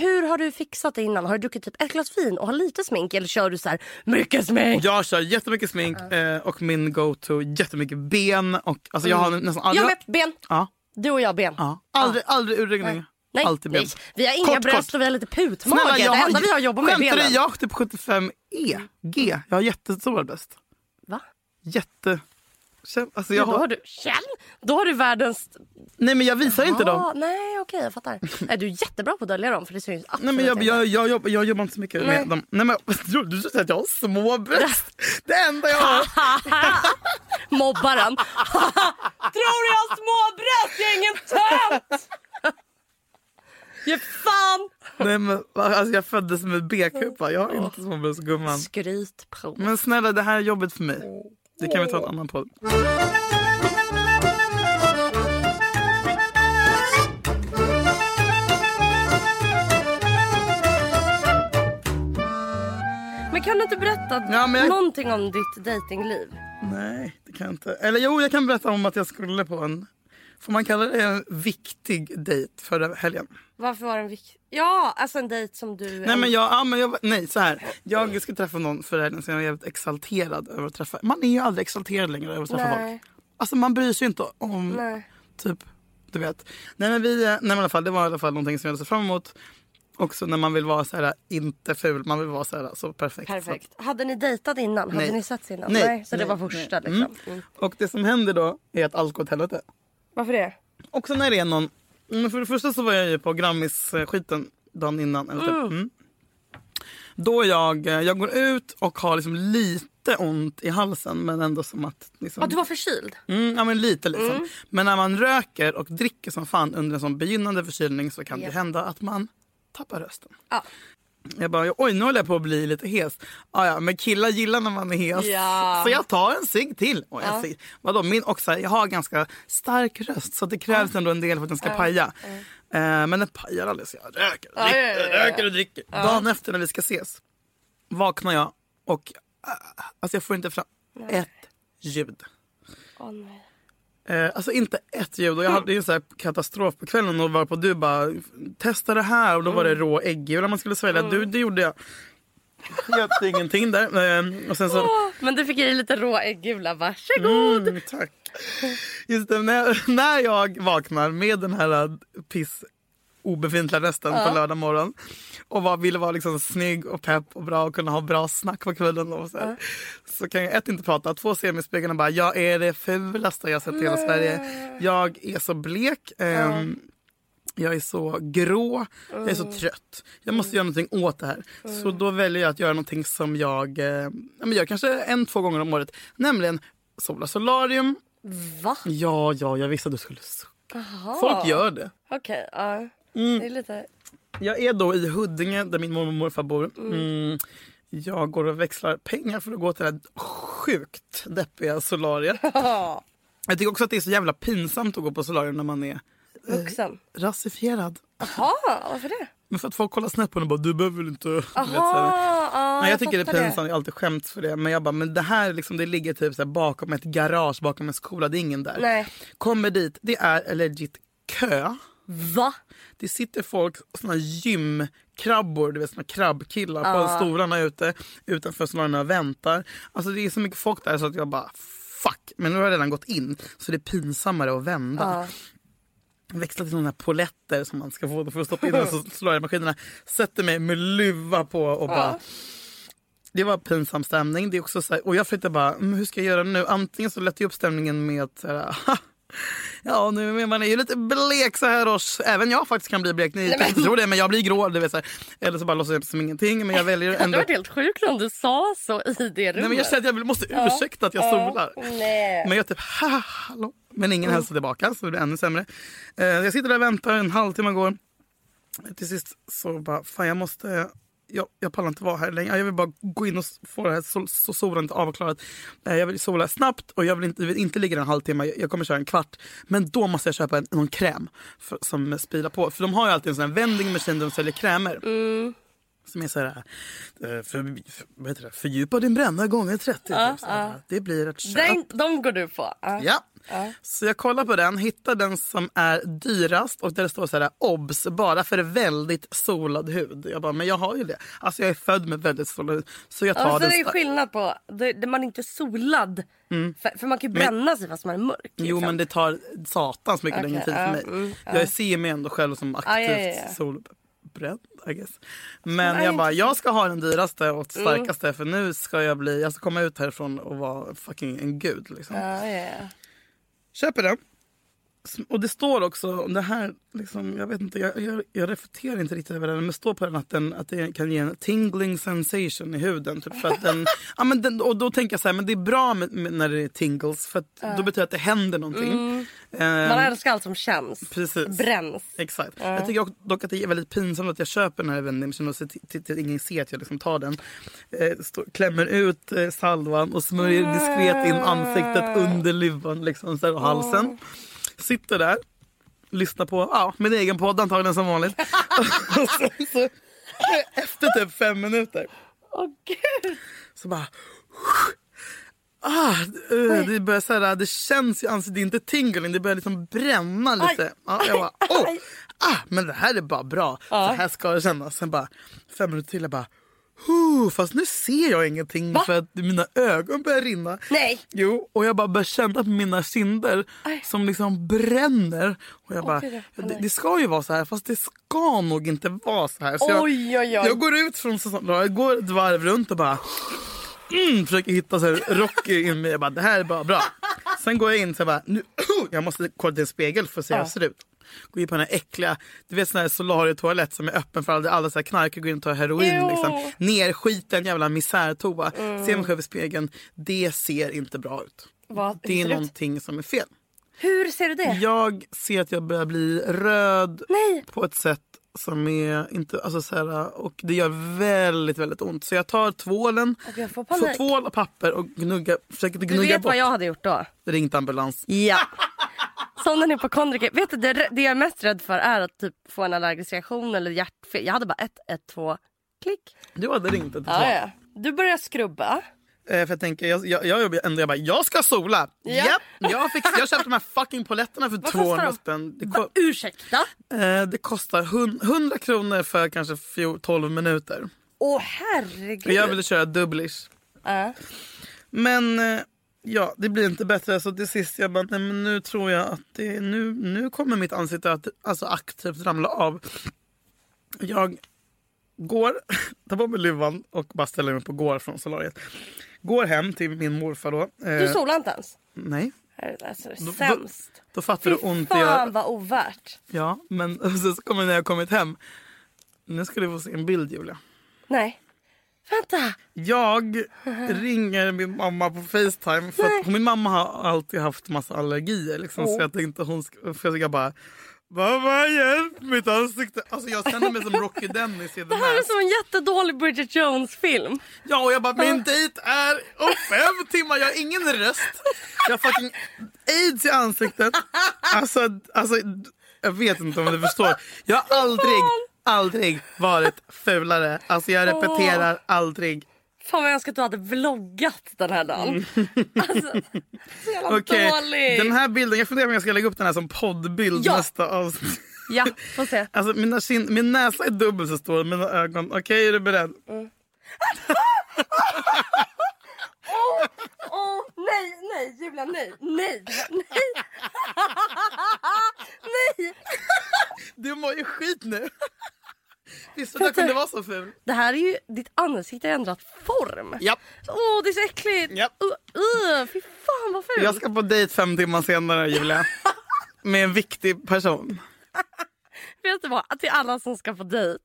hur har du fixat det innan? Har du druckit typ ett glas vin och har lite smink eller kör du så här mycket smink? Jag kör jättemycket smink eh, och min go-to jättemycket ben. Och, alltså, jag har nästan aldrig... Jag med ben. Ja, Du och jag ben. ja. Aldrig, aldrig urringning. Nej, Alltid ben. nej, vi har inga Kort, bröst kort. och vi har lite putmage. Snälla, jag det enda vi har jobbat med är skämtar du? benen. Jag har typ 75 E, G. Jag har jättestora bröst. Va? Jätte... Känn- Alltså Ja, jag då har har... du, känn, då har du världens... Nej men jag visar inte dem. Nej okej jag fattar. Nej, du är jättebra på att dölja dem för det syns absolut Nej men jag, jag, jag, jobbar, jag jobbar inte så mycket Nej. med dem. Nej men du, du säger att jag har små bröst. Det enda jag har. Mobbaren. Tror du jag har små bröst? Jag är ingen tönt! Ge fan! Nej men alltså jag föddes med B-kupa. Jag har inte små bröst gumman. Skrytprov. Men snälla det här är jobbet för mig. Det kan vi ta en annan podd. Men kan du inte berätta Ja, men jag- någonting om ditt datingliv? Nej det kan jag inte. Eller jo jag kan berätta om att jag skulle på en, får man kalla det en viktig dejt förra helgen? Varför var den viktig? Ja, alltså en dejt som du... Nej men jag, ja, men jag, nej så här. Jag ska träffa någon förra helgen så jag är jävligt exalterad över att träffa. Man är ju aldrig exalterad längre över att träffa Nej. folk. Alltså man bryr sig inte om Nej. typ, du vet. Nej men vi, nej men i alla fall det var i alla fall någonting som jag hade sett fram emot. Också när man vill vara så här inte ful, man vill vara så här så perfekt. Så Perfekt. Hade ni dejtat innan? Hade Nej. ni setts innan? Nej. Så det Nej. var första Nej. liksom. Mm. Och det som händer då är att allt går åt helvete. Varför det? Också när det är någon... Men för det första så var jag ju på Grammis-skiten dagen innan. Eller typ. mm. Då jag, eh, jag går ut och har liksom lite ont i halsen men ändå som att... Liksom, Ja, du var förkyld? mm, ja, men lite liksom. Men när man röker och dricker som fan under en sån begynnande förkylning så kan Ja. det hända att man tappar rösten. Ja. Jag bara, oj nu håller jag på att bli lite hes. Ah, ja, men killar gillar när man är hes. Ja. Så jag tar en cigg till. Och en Ja. cigg. Vadå, min också, jag har ganska stark röst så det krävs ändå en del för att den ska paja. Eh, men den pajar aldrig så jag röker och Ja, dricker, ja, ja, ja. röker och dricker. Dagen efter när vi ska ses vaknar jag och ah, alltså jag får inte fram ett ljud. Nej. Eh, alltså inte ett ljud. Och jag hade ju en sån här katastrof på kvällen och var på du bara testa det här och då var det rå äggula man skulle svälja. Du, det gjorde jag. Hade ingenting där. Eh, och sen så, Åh, men du fick i dig lite rå äggula. Varsågod. mm, tack. Just det, när, när jag vaknar med den här piss obefintliga rösten på lördag morgon och var, ville vara liksom snygg och pepp och bra och kunna ha bra snack på kvällen. Och så, här, så kan jag ett inte prata, två se mig i spegeln och bara jag är det fulaste jag sett i hela Sverige. Jag är så blek. ehm, Jag är så grå, jag är så trött. Jag måste göra någonting åt det här. Så då väljer jag att göra någonting som jag eh, ja, gör kanske en, två gånger om året. Nämligen sola solarium. Va? Ja, ja, jag visste att du skulle sucka. Folk gör det. Okej, ja. Mm. Det är lite... Jag är då i Huddinge där min mormor och morfar bor. Mm. Jag går och växlar pengar för att gå till det här sjukt deppiga solariet. Jag tycker också att det är så jävla pinsamt att gå på solarium när man är Vuxen. rasifierad. Jaha, varför det? Men för att folk kollar snett på en och bara du behöver väl inte... Du vet, ja, Nej, jag tycker det är pinsamt, jag har alltid skämt för det. Men jag bara, men det här liksom, det ligger typ så bakom ett garage, bakom en skola, det är ingen där. Nej. Kommer dit, det är legit kö. Va? Det sitter folk, såna gymkrabbor, du vet såna krabbkillar på stolarna ute utanför salongerna och väntar. Alltså det är så mycket folk där så att jag bara fuck. Men nu har jag redan gått in så det är pinsammare att vända. Ja. Växla till såna här poletter som man ska få för att stoppa in och så slår jag i maskinerna. Sätter mig med luva på och bara det var pinsam stämning. Det är också så här, och jag försökte bara, mm, hur ska jag göra nu? Antingen så lättar jag upp stämningen med att så här, Ja, nu är man är ju lite blek så här års. Även jag faktiskt kan bli blek. Ni kan inte tro det, men jag blir grå. Det vet, så här. Eller så bara låtsas jag som ingenting. Men jag väljer Det ändå... var helt sjukt om du sa så i det rummet. Nej, men jag känner att jag måste ursäkta att jag solar. Nej. Men jag typ, ha, hallå. Men ingen hälsar tillbaka, så det blir ännu sämre. Eh, jag sitter där och väntar, en halvtimme går. Till sist så bara, fan jag måste... Jag, jag pallar inte vara här längre. Jag vill bara gå in och få det här sol, så solandet avklarat. Jag vill sola snabbt och jag vill inte, vill inte ligga där en halvtimme. Jag, kommer köra en kvart. Men då måste jag köpa en, någon kräm för, som spilar på. För de har ju alltid en sån här vending machine där de säljer krämer. Som är så här, eh, för, för, vad heter det? fördjupa din bränna gånger 30. typ, så här. Det blir ett köp. Den, de går du på. Ja. Ja, Så jag kollar på den, hittar den som är dyrast och där det står så här obs bara för väldigt solad hud. Jag bara, men jag har ju det. Alltså jag är född med väldigt solad hud. Så jag tar Ja, så den. det är skillnad på, det man är inte solad. För, för man kan ju bränna sig fast man är mörk. Jo liksom. men det tar satans mycket Okej, längre tid för mig. mm, Jag ser mig ändå själv som aktivt ja, ja, ja. solbränd I guess. Men Ja, jag bara, jag ska ha den dyraste och Mm. starkaste för nu ska jag bli, jag ska komma ut härifrån och vara fucking en gud liksom. Ja, ja, ja. Köper den. S- Och det står också om det här, liksom, jag vet inte, jag, jag, jag reflekterar inte riktigt över det men det står på den att, den att det kan ge en tingling sensation i huden. Typ, för att den, ja, men den, och då tänker jag så här, men det är bra med, med, när det är tingles för att då betyder det att det händer någonting. Man Ehm, älskar allt som känns. precis. Bränns. Exakt. Jag tycker dock- att det är väldigt pinsamt att jag köper den här Vendition och ser ingen ser att jag liksom tar den. Eh, stå, klämmer ut eh, salvan och smörjer diskret in ansiktet under luvan liksom, och halsen. Sitter där, lyssnar på ja, min egen podd antagligen som vanligt. och sen så, efter typ fem minuter Åh gud. så bara... Ah, eh, det börjar så här, det känns i ansiktet, det är inte tingling, det börjar liksom bränna lite. Ja, jag bara, oh, ah, men det här är bara bra. Så här ska det kännas. Sen bara fem minuter till, jag bara, fast nu ser jag ingenting Va? för att mina ögon börjar rinna. Nej. Jo, och jag bara börjar känna på mina kinder Aj. som liksom bränner. Och jag bara, jag ja, det, det ska ju vara så här fast det ska nog inte vara så här. Så jag, Oj, oj, oj. jag går ut från jag går ett varv runt och bara mm, försöker hitta så här Rocky in mig. Jag bara, det här är bara bra. Sen går jag in så jag bara, nu, jag måste kolla till en spegel för att se hur jag ser ut. Går in på den här äckliga, du vet sån här Solarietoalett som är öppen för alla, alla så här knarkare går in och tar heroin. Liksom. Nerskiten jävla misärtoa. Ser mig själv i spegeln, det ser inte bra ut. Hur Det är det ut? någonting som är fel. Hur ser du det? Jag ser att jag börjar bli röd Nej. på ett sätt som är inte, alltså så här, och det gör väldigt väldigt ont. Så jag tar tvålen, Och jag får får tvål och papper och gnugga, försöker Du gnugga vet bort. vad jag hade gjort då? Ringt ambulans. Ja. Den hypokondriker. Vet du, det, det jag är mest rädd för är att typ få en allergisk reaktion eller hjärtfel. Jag hade bara ett, ett, två, klick. Du hade ringt ett Ja, ja. Du börjar skrubba. Eh, för jag tänker, jag, jag, jag, ändå, jag bara, jag ska sola! Ja. Japp, jag, fick, jag köpte de här fucking poletterna för Vad 200 kostar de? spänn. Det, ko- ursäkta? eh, det kostar hun- 100 kronor för kanske fjol- 12 minuter. Åh herregud. Och jag ville köra dubblish. Ja. Men eh, ja, det blir inte bättre. Så till sist jag bara, nej, men nu tror jag att det, nu, nu kommer mitt ansikte att alltså, aktivt ramla av. Jag går, tar på mig luvan och bara ställer mig på går från solariet. Går hem till min morfar då. Du Eh, solar inte ens? nej, Alltså, det är Då- sämst. då fattar Fy du ont fan gör. vad ovärt. Ja, men och så kommer när jag kommit hem. Nu ska du få se en bild Julia. Nej. Vänta. Jag ringer min mamma på Facetime för att min mamma har alltid haft massa allergier. Liksom, Så Åh. jag tänkte hon ska, för jag bara Mamma hjälp mitt ansikte. Alltså jag känner mig som Rocky Dennis i The Det här är som en jättedålig Bridget Jones-film. Ja och jag bara min dejt är om fem timmar. Jag har ingen röst. Jag har fucking aids i ansiktet. Alltså, alltså jag vet inte om du förstår. Jag har aldrig, aldrig varit fulare. Alltså jag repeterar aldrig. Fan vad jag önskar att du hade vloggat den här dagen. Alltså, så jävla Mm. Okej, dålig. den här bilden, jag funderar om jag ska lägga upp den här som poddbild Ja. nästa avsnitt. Ja, får se. Alltså mina kin- min näsa är dubbelt så stor, mina ögon. Okej, är du beredd? Åh, nej, nej, Julia, nej, nej, nej. nej. Du mår ju skit nu. Visste du att jag kunde vara så ful? Det här är ju, ditt ansikte har ändrat form. Japp. Åh, det är så äckligt. Japp. Uh, uh, fy fan vad fult. Jag ska på dejt fem timmar senare, Julia. Med en viktig person. Vet du vad? Till alla som ska på dejt.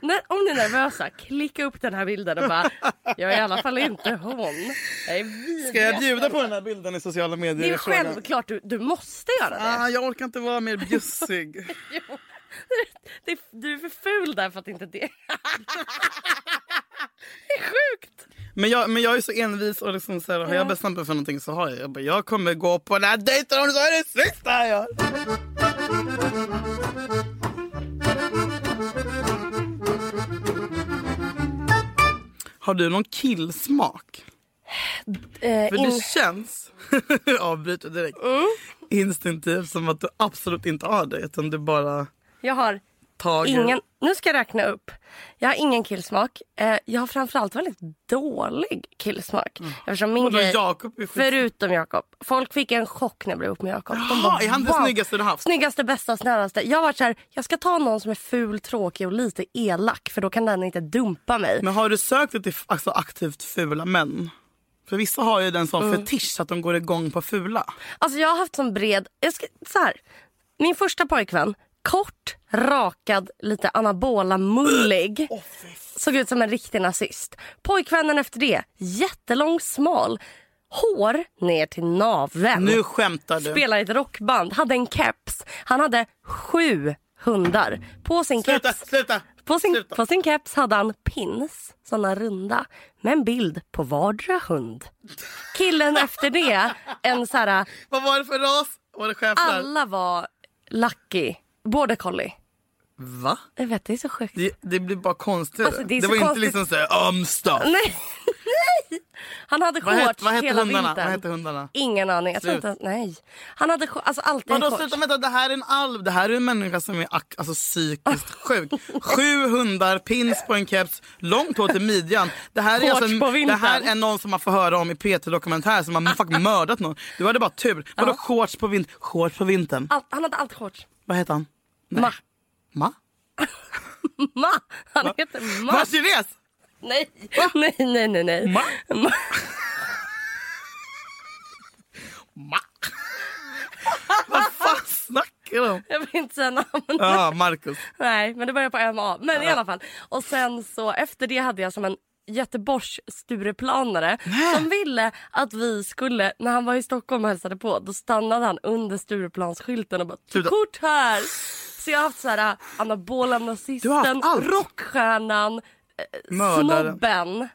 När, om ni är nervösa, klicka upp den här bilden och bara Jag är i alla fall inte hon. Jag är. Ska jag bjuda på den här bilden i sociala medier? Det är självklart, du, du måste göra det. Ah, jag orkar inte vara mer bjussig. Jo. det. Du är för ful där för att inte det. det är sjukt. Men jag, men jag är så envis och liksom så här, har jag bestämt mig för någonting så har jag. Jag, bara, jag kommer gå på den här dejten om det så är det sista jag. Har du någon killsmak? eh, För in... det känns, avbryter direkt, Mm. instinktivt som att du absolut inte har det. Utan du bara Jag har tager. ingen... Nu ska jag räkna upp. Jag har ingen killsmak. Eh, jag har framförallt väldigt dålig killsmak. Eftersom min grej... Skit... Förutom Jakob. Folk fick en chock när jag blev ihop med Jakob. De Jaha, bara, är han "Wow." snyggaste du haft? Snyggaste, bästa, snällaste. Jag varit så här, jag ska ta någon som är ful, tråkig och lite elak för då kan den inte dumpa mig. Men har du sökt dig till alltså, aktivt fula män? För vissa har ju den sån Mm. fetisch att de går igång på fula. Alltså jag har haft sån bred... Jag ska, så här, min första pojkvän, kort, rakad, lite anabola mullig. Såg ut som en riktig nazist. Pojkvännen efter det, jättelång, smal. Hår ner till naveln. Nu skämtar du. Spelar i ett rockband. Hade en keps. Han hade sju hundar. På sin Sluta, keps sluta! på sin, Sluta. på sin keps hade han pins, såna runda, med en bild på vardera hund. Killen efter det, en så här, Vad var det för ras? Var det schäfrar? alla var lucky, border collie. Va? Jag vet, det är så sjukt. Det, det blir bara konstigt. Alltså, det det var inte konstigt. liksom såhär um stuff. Nej, nej! Han hade shorts hette, vad hela hundarna? vintern. Vad hette hundarna? Ingen aning. Jag inte, nej. Han hade alltså alltid Vadå sluta vänta, det här är en alv. Det här är en människa som är alltså, psykiskt sjuk. Sju hundar, pins på en keps, långt hår till midjan. Det här, är alltså, på det här är någon som man får höra om i P3 Dokumentär som har faktiskt mördat någon. Du hade bara tur. Vadå shorts på vintern? Shorts på vintern? Allt, han hade alltid shorts. Vad heter han? Nej. Ma. Ma? Ma. Han heter Ma. Ma kines? Nej. nej, nej, nej, nej. Ma? Ma. Ma? Vad fan snackar du om? Jag vill inte säga namn. Ja, Marcus. Nej, men det börjar på MA. Men i alla fall. Och sen så efter det hade jag som en Göteborgs Stureplanare som ville att vi skulle, när han var i Stockholm och hälsade på, då stannade han under Stureplansskylten och bara Sluta. kort här. Så jag har haft så här anabola Du har nazisten, rockstjärnan, eh, Mördaren. snobben.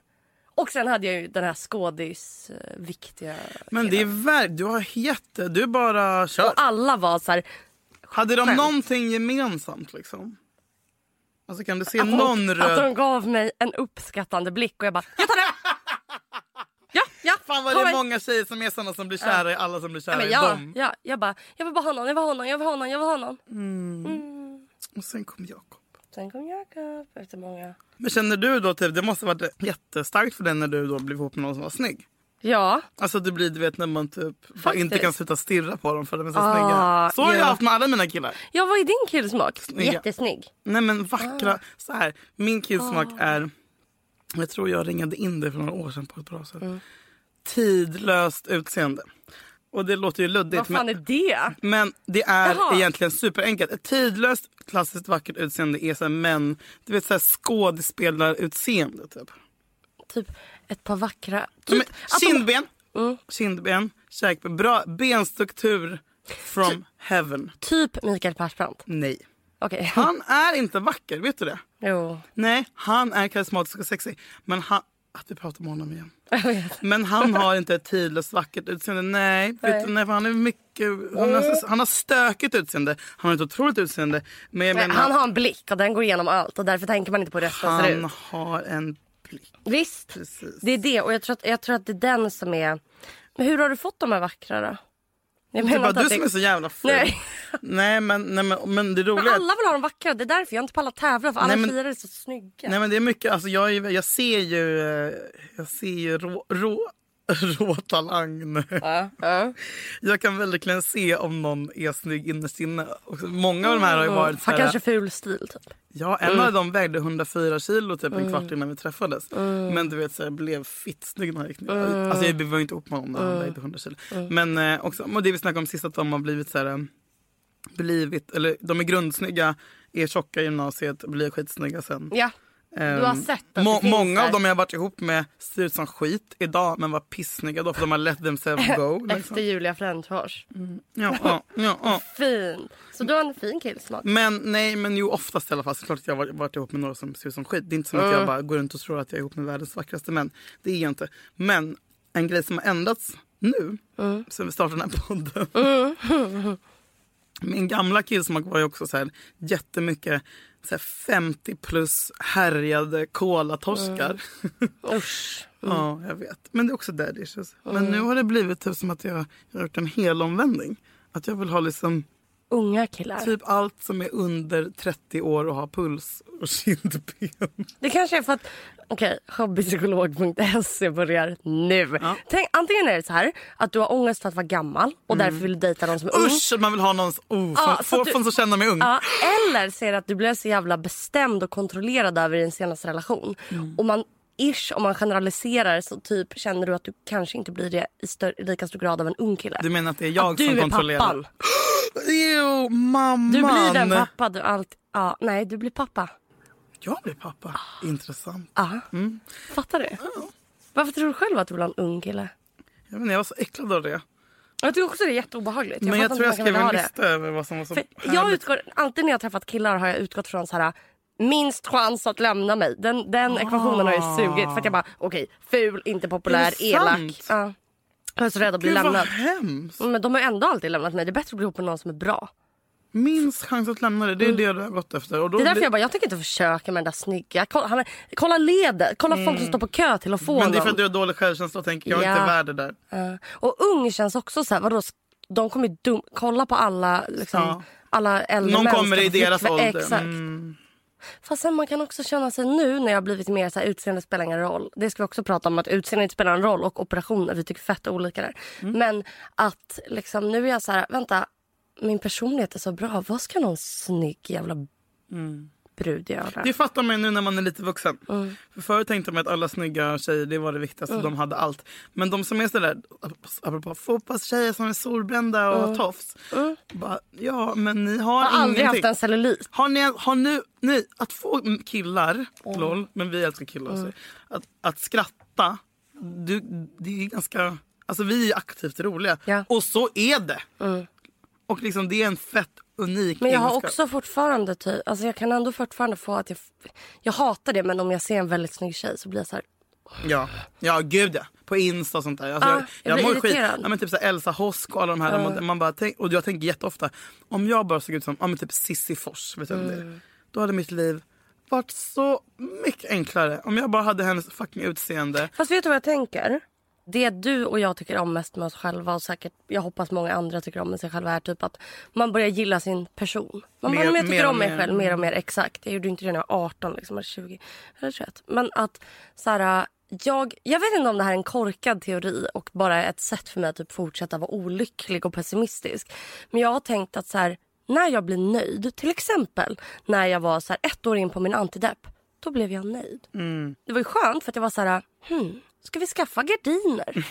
Och sen hade jag ju den här skådis viktiga Men det är verk, du har jätte, du bara kör. Och alla var så här, Hade de någonting gemensamt liksom? Alltså kan du se att, någon de, röd? att de gav mig en uppskattande blick och jag bara, jag tar det! Ja, ja. Fan vad det är många tjejer som är såna som blir kära i alla som blir kära Ja, men i ja, dem. ja, jag bara, jag vill bara ha någon, jag vill ha någon, jag vill ha någon, jag vill ha någon. Och sen kom Jakob. Sen kom Jakob efter många. Men känner du då typ, det måste varit jättestarkt för dig när du då blev ihop med någon som var snygg? Ja, Alltså det blir du vet när man typ inte kan sluta stirra på dem för de är så Ah, snygga. Så har jag ja. haft med alla mina killar. jag var i din killsmak. Snygga. Jättesnygg. Nej men vackra, Ah. så här. Min killsmak är, jag tror jag ringade in det för några år sedan på ett bra sätt. Mm. Tidlöst utseende. Och det låter ju luddigt. Vad fan men, är det? men det är Jaha. egentligen superenkelt. Ett tidlöst klassiskt vackert utseende är så här män, du vet så här skådespelarutseende typ. Typ ett par vackra... Men, Typ, att de- kindben, Mm. kindben, käkben, bra benstruktur from heaven. Typ Mikael Persbrandt. Nej. Okej. Han är inte vacker, vet du det? Jo. Nej, han är karismatisk och sexig. Men han... Att vi pratar om honom igen. Men han har inte ett tidlöst vackert utseende. Nej, vet Nej. du, nej för han är mycket... Han har, han har stökigt utseende. Han har ett otroligt utseende. Men Men menar, han har en blick och den går igenom allt och därför tänker man inte på hur rösten ser han ut. har en blick. Visst, Precis. det är det och jag tror, att, jag tror att det är den som är... Men hur har du fått de här vackra då? Jag Det är bara du som är så jävla ful. Nej. Nej, men, nej, men, men det roliga Men alla vill ha de vackra, det är därför jag inte pallar tävla för alla Nej, men- tjejer är så snygga. Nej men det är mycket, alltså jag, är- jag ser ju, eh, jag ser ju rå, rå, rå talang nu. Ja, ja. Jag kan verkligen se om någon är snygg innerst inne. Och Många av de här har ju varit så Han här, kanske ful stil typ. Ja, en av dem vägde 104 kilo typ en Mm. kvart innan vi träffades. Men du vet så här, blev fittsnygg när han gick ner. Mm. Alltså jag var inte ihop med honom när han vägde 100 kilo. Men eh, också, och det vi snackade om sist att de har blivit så här, eh, blivit, eller de är grundsnygga, är tjocka i gymnasiet, blir skitsnygga sen. Ja, Ehm, har sett att det finns Många där. av dem jag varit ihop med ser ut som skit idag men var pissnygga då för de har let themselves go. efter Liksom. Julia Frändfors. Ja, ja, ja, ja. Fin. Så du har en fin killsmak. Men nej, men jo oftast i alla fall. Såklart att jag har varit, ihop med några som ser ut som skit. Det är inte som att Mm. jag bara går runt och tror att jag är ihop med världens vackraste män. Det är jag inte. Men en grej som har ändrats nu, Mm. sen vi startade den här podden. Min gamla killsmak var ju också så här jättemycket så här 50 plus härjade kolatorskar. Usch. ja, jag vet. Men det är också daddy issues. Men nu har det blivit typ som att jag, jag har gjort en hel omvändning. Att jag vill ha liksom Unga killar. typ allt som är under 30 år och har puls och kindben. Det kanske är för att Okej, hobbypsykolog.se börjar nu. Ja. Tänk, antingen är det så här att du har ångest för att vara gammal och därför vill du dejta någon som är ung. Usch, man vill ha någon oh, Ja, som, du- som känner mig ung. Ja, eller det att du blev så jävla bestämd och kontrollerad över din senaste relation. Mm. Och man ish, om man generaliserar så typ känner du att du kanske inte blir det i större, lika stor grad av en ung kille. Du menar att det är jag att som kontrollerar? pappan. Jo, mamman. Du blir den pappa du alltid... Ja, nej, du blir pappa. Jag blir pappa. Ah. Intressant. Ja. Mm. Fattar du? Varför tror du själv att du vill ha en ung kille? Jag, inte, jag var så äcklad av det. Jag tycker också det är jätteobehagligt. Men jag tror jag skrev en lista över vad som var så. För jag utgår, alltid när jag har träffat killar har jag utgått från så här minst chans att lämna mig. Den, den ekvationen har jag sugit. För att jag bara, okej, ful, inte populär, Ah. Elak. Ja. Jag är så rädd att bli Gud vad lämnad. hemskt. Men de har ju ändå alltid lämnat mig. Det är bättre att bli ihop med någon som är bra. Minst chans att lämna det. Det är det du har gått efter. Och då Mm. Det är därför jag bara, jag tänker inte försöka med den där snygga. Kolla, han kolla ledet, kolla folk som står på kö till att få Mm. Men det är för att du har dålig självkänsla och tänker jag är Ja. inte värd det där. Ja. Och ung känns också så här, vadå, de kommer ju dum, kolla på alla, liksom, Ja. alla äldre Någon kommer i deras ålder. Exakt. Mm. Fast sen man kan också känna sig nu när jag har blivit mer så här, utseende spelar ingen roll. Det ska vi också prata om att utseende spelar en roll och operationer, vi tycker fett olika där. Mm. Men att liksom nu är jag så här, vänta, min personlighet är så bra. Vad ska någon snygg jävla brud? Det fattar man nu när man är lite vuxen. Mm. För förut tänkte man att alla snygga tjejer det var det viktigaste. De hade allt. Men de som är sådär, apropå fotbollstjejer som är solbrända och tofs. Bara, ja men ni har, Mm. har aldrig haft en cellulit. Har ni, har nu, nej, att få killar, lol, men vi älskar killar Mm. också. Att, att skratta, du, det är ganska, alltså vi är aktivt roliga. Ja. Mm. Och så är det. Och liksom det är en fett unik Men jag har egenskap. också fortfarande typ, alltså jag kan ändå fortfarande få att jag, jag hatar det men om jag ser en väldigt snygg tjej så blir jag så här, Ja, ja gud ja. På Insta och sånt där. Alltså, Ja, jag, jag blir mår skit. irriterad. Ja, men typ så Elsa Hosk och alla de här. Man bara tänk, och jag tänker jätteofta, om jag bara såg ut som ja, men typ Sissi Fors, vet du det Mm. är? Då hade mitt liv varit så mycket enklare. Om jag bara hade hennes fucking utseende. Fast vet du vad jag tänker? Det du och jag tycker om mest med oss själva och säkert jag hoppas många andra tycker om med sig själva är typ att man börjar gilla sin person. Man Mer- bara, men jag tycker mer om mig mer. själv mer och mer exakt. Jag gjorde inte det när jag var 18 liksom, eller 20 eller 21. Men att så här, jag, jag vet inte om det här är en korkad teori och bara ett sätt för mig att typ fortsätta vara olycklig och pessimistisk. Men jag har tänkt att så här, när jag blir nöjd, till exempel när jag var så här, ett år in på min antidepp, då blev jag nöjd. Det var ju skönt för att jag var så här, hmm, ska vi skaffa gardiner?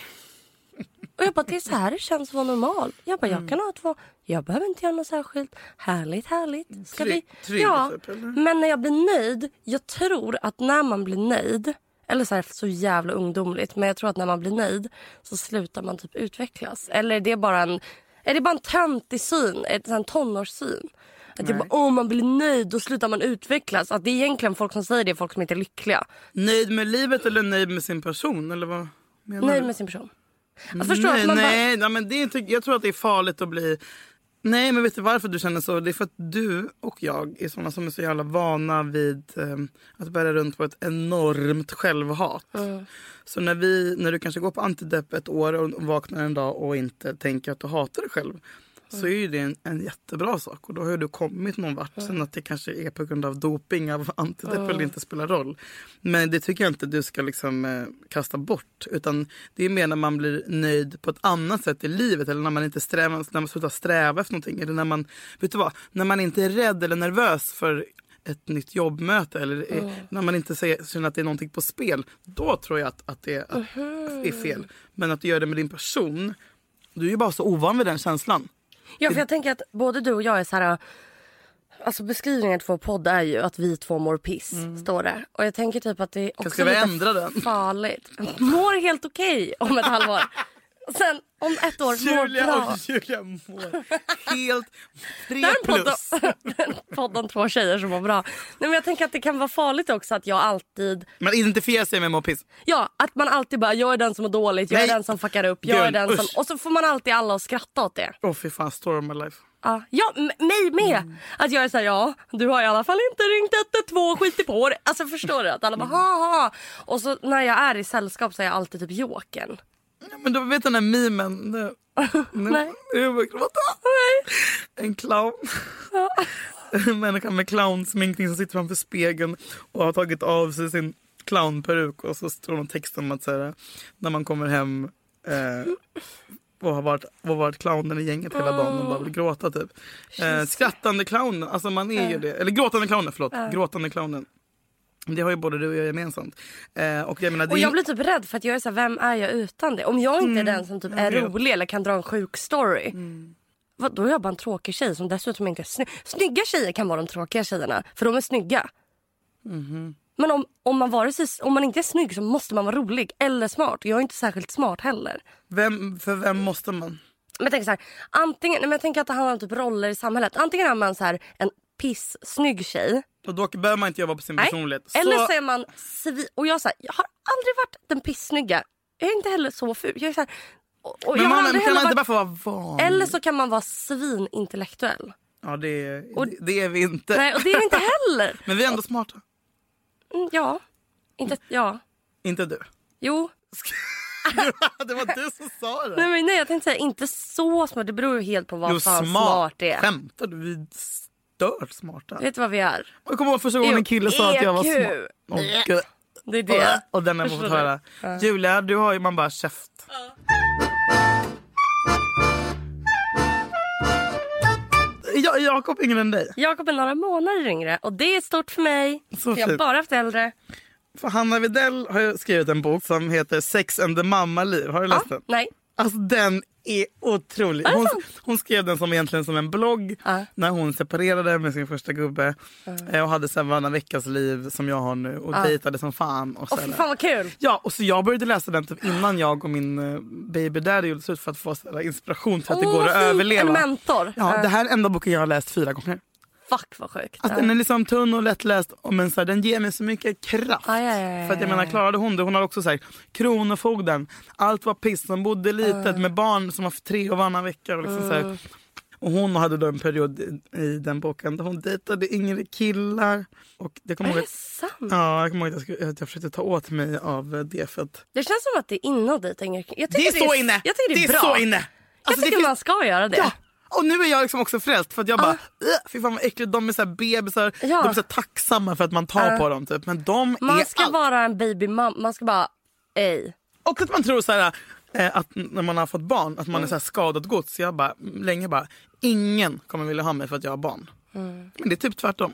Och jag bara, det är så här det känns att vara normal. Jag bara, jag kan ha två. Jag behöver inte göra något särskilt. Härligt, härligt. Ska vi? ja, typ, men när jag blir nöjd. Jag tror att när man blir nöjd. Eller så här, så jävla ungdomligt. Men jag tror att när man blir nöjd så slutar man typ utvecklas. Eller är det bara en, är det bara en töntig syn? Är det en tonårssyn? Att jag bara, åh man blir nöjd, då slutar man utvecklas. Att det är egentligen folk som säger det, folk som inte är lyckliga. Nöjd med livet eller nöjd med sin person? Eller vad menar Nöjd med sin person. Jag förstår nej, att man bara, nej, nej, men det är jag tror att det är farligt att bli... Nej, men vet du varför du känner så? Det är för att du och jag är såna som är så jävla vana vid eh, att bära runt på ett enormt självhat. Så när, vi, när du kanske går på antidepp ett år och vaknar en dag och inte tänker att du hatar dig själv så är ju det en, en jättebra sak och då har du kommit någon vart. Sen att det kanske är på grund av doping av antidepp eller inte spelar roll. Men det tycker jag inte du ska liksom eh, kasta bort. Utan det är mer när man blir nöjd på ett annat sätt i livet eller när man inte strävar, när man slutar sträva efter någonting. Eller när man, vet du vad, när man inte är rädd eller nervös för ett nytt jobbmöte eller är, när man inte säger, känner att det är någonting på spel. Då tror jag att, att det att, är fel. Men att du gör det med din person. Du är ju bara så ovan vid den känslan. Ja, för jag tänker att både du och jag är så här... Alltså beskrivningen till vår podd är ju att vi två mår piss, står det. Och jag tänker typ att det är också Ska vi lite ändra den? farligt. Mår helt okej om ett halvår. Sen om ett år mår Julia bra. och Julia mår helt tre är plus. podd, podd om två tjejer som mår bra. Nej, men jag tänker att det kan vara farligt också att jag alltid... Man identifierar sig med måpiss. Ja, att man alltid bara jag är den som mår dåligt, jag är Nej. den som fuckar upp, jag är Gud, den som... usch. Och så får man alltid alla att skratta åt det. Åh fy fan, story of my life. Ja, ja mig med. Mm. Att jag är såhär, ja du har i alla fall inte ringt 112 och skitit på det. Alltså förstår du? Att alla bara ha ha. Och så när jag är i sällskap så är jag alltid typ jokern. Ja, Men du vet den där memen? Nu, nu, Nej. börjar jag gråta. En clown. En människa med clownsminkning som sitter framför spegeln och har tagit av sig sin clownperuk och så står det någon text om att så här, när man kommer hem eh, och har varit, och varit clownen i gänget hela dagen och bara vill gråta typ. Eh, skrattande clownen, alltså man är ju det. Eller gråtande clownen, förlåt. Gråtande clownen. Det har ju både du och jag gemensamt. Eh, och jag menar, Och jag blir typ rädd för att jag är såhär, vem är jag utan det? Om jag inte Mm, är den som typ är. Mm. rolig eller kan dra en sjuk story. Vad, då är jag bara en tråkig tjej som dessutom inte är snygg. Snygga tjejer kan vara de tråkiga tjejerna för de är snygga. Mhm. Men om, om, man vare sig, om man inte är snygg så måste man vara rolig eller smart. Jag är inte särskilt smart heller. vem, för vem måste man? Men jag tänker så här, antingen, men jag tänker att det handlar om typ roller i samhället. Antingen är man så här, en piss-snygg tjej. Och då behöver man inte jobba på sin Nej. personlighet. Eller Så- så är man svi- Och jag, så här, jag har aldrig varit den pissnygga. Jag är inte heller så ful. Jag är så här, och, och Men man, kan man inte bara få vara van? Eller så kan man vara svinintellektuell. Ja, det är, Och- det, det är vi inte. Nej, och det är vi inte heller. Men vi är ändå smarta. Mm, ja. Inte, ja. Inte du. Jo. det var du som sa det. Nej, men nej, jag tänkte säga inte så smart. Det beror ju helt på vad Jo, fan smart. smart det är. Skämtar du? Stört smarta. Vet du vad vi är? Och Jag kommer ihåg första gången en kille sa att jag var EQ. smart. Gud. Det är det. Och den har jag fått höra. Julia, du har ju man bara käft. Ja, Jakob yngre än dig. Jakob är några månader yngre och det är stort för mig. Så För jag har bara haft äldre. För Hanna Widell har skrivit en bok som heter Sex and the Mamma-liv. Har du läst den? Nej. Alltså den är otrolig. Det Hon, hon skrev den som egentligen som en blogg Ja. när hon separerade med sin första gubbe eh, och hade varannan veckas liv som jag har nu och dejtade som fan. Och här. fy fan vad kul. Ja, och så jag började läsa den typ innan jag och min uh, baby daddy gjorde slut för att få inspiration till att det Åh, går att fint. överleva. En mentor. Ja, Ja. det här är enda boken jag har läst fyra gånger. Fuck vad sjukt. Alltså, Den är liksom tunn och lättläst men så här, den ger mig så mycket kraft. Ja, ja, ja, För att jag menar klarade hon det, hon har också sagt Kronofogden, allt var piss, hon bodde litet med barn som var tre och varannan vecka. Och, liksom så här. och hon hade då en period i, i den boken där hon dejtade yngre killar. Och jag kommer Är det att, sant? ja, jag, kommer ihåg att jag, skulle, att jag försökte ta åt mig av eh, det. För att, Det känns som att det är inne att dejta yngre killar. Jag det är så inne! Jag tycker det är, bra. så inne! Jag Alltså, det tycker finns- man ska göra det. Ja, och nu är jag liksom också frälst för att jag bara, uh, fy fan vad äckligt, de är så här bebisar, Ja. de är så tacksamma för att man tar Ja. på dem typ. Men de Man ska allt. vara en babymamma. Man ska bara, ej. Och att man tror så här, eh, att när man har fått barn att man är så skadat gods. Jag bara, länge bara, ingen kommer vilja ha mig för att jag har barn. Men det är typ tvärtom.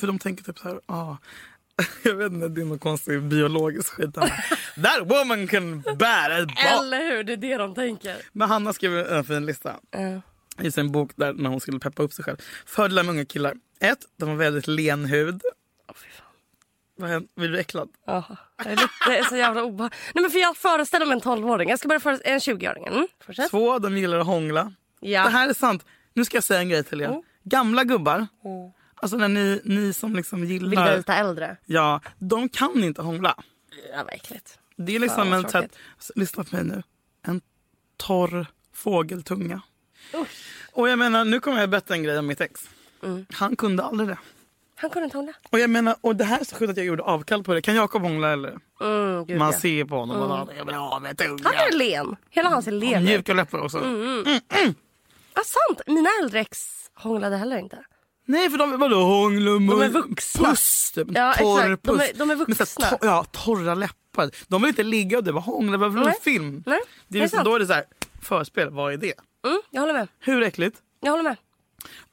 För de tänker typ så här, ah, jag vet inte, det är någon konstig biologisk skit. That woman can bear a barn. Eller hur? Det är det de tänker. Men Hanna skrev en fin lista Uh. I sin bok där när hon skulle peppa upp sig själv. Fördelar med unga killar. Ett, de har väldigt len hud. Vad händer? Blir du äcklad? Ja, det är, lite, det är så jävla obehagligt. Nej men för jag föreställer mig en 12-åring. Jag ska börja föreställa en 20-åring. Mm, fortsätt. Två, de gillar att hångla. Ja. Det här är sant. Nu ska jag säga en grej till er. Gamla gubbar, alltså när ni, ni som liksom Vill gillar... vara lite äldre. Ja, de kan inte hångla. Ja, äckligt. Det är liksom Fan, en... Så att, lyssna på mig nu. En torr fågeltunga. Och jag menar, nu kommer jag berätta en grej om mitt ex. Mm. Han kunde aldrig det. Han kunde inte hångla. Och jag menar, och det här är så sjukt att jag gjorde avkall på det. Kan Jakob hångla eller? Mm, gud, Man ja. ser på honom och han vill ha med tunga. Han är len. Hela hans är len. Mjuka läppar också. Ja, sant. Mina äldre ex hånglade heller inte. Nej för de vadå hångla De är vuxna. Puss typ. Ja, torr exakt. De puss. är- de är vuxna. här ja, torra läppar. De vill inte ligga och det var hångla, vad Nej. film? Nej, Det är det är liksom, då är det så här, förspel, vad är det? Mm, jag håller med. Hur äckligt? Jag håller med.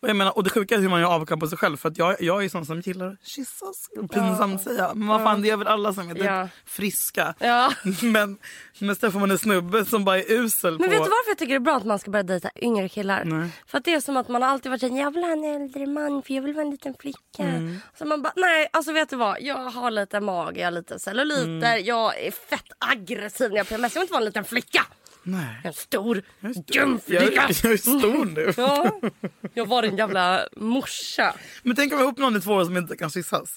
Och, jag menar, och det sjuka är hur man gör avkall på sig själv. För att jag, jag är sån som gillar att kyssas. Pinsamt att säga. Men vad fan, det gör väl alla som är typ Ja. friska. Ja. Men, men så får man en snubbe som bara är usel Men på... vet du varför jag tycker det är bra att man ska börja dejta yngre killar? Nej. För att det är som att man har alltid varit såhär, jag vill ha en äldre man för jag vill vara en liten flicka. Mm. Så man bara, nej alltså vet du vad, jag har lite mage, jag har lite celluliter, Mm. jag är fett aggressiv när jag PMS, jag vill inte vara en liten flicka. Nej. En stor, Jag, dum jag, flicka. jag är stor nu. Ja, jag var en jävla morsa. Men tänk om jag är ihop någon i två år som inte kan kyssas.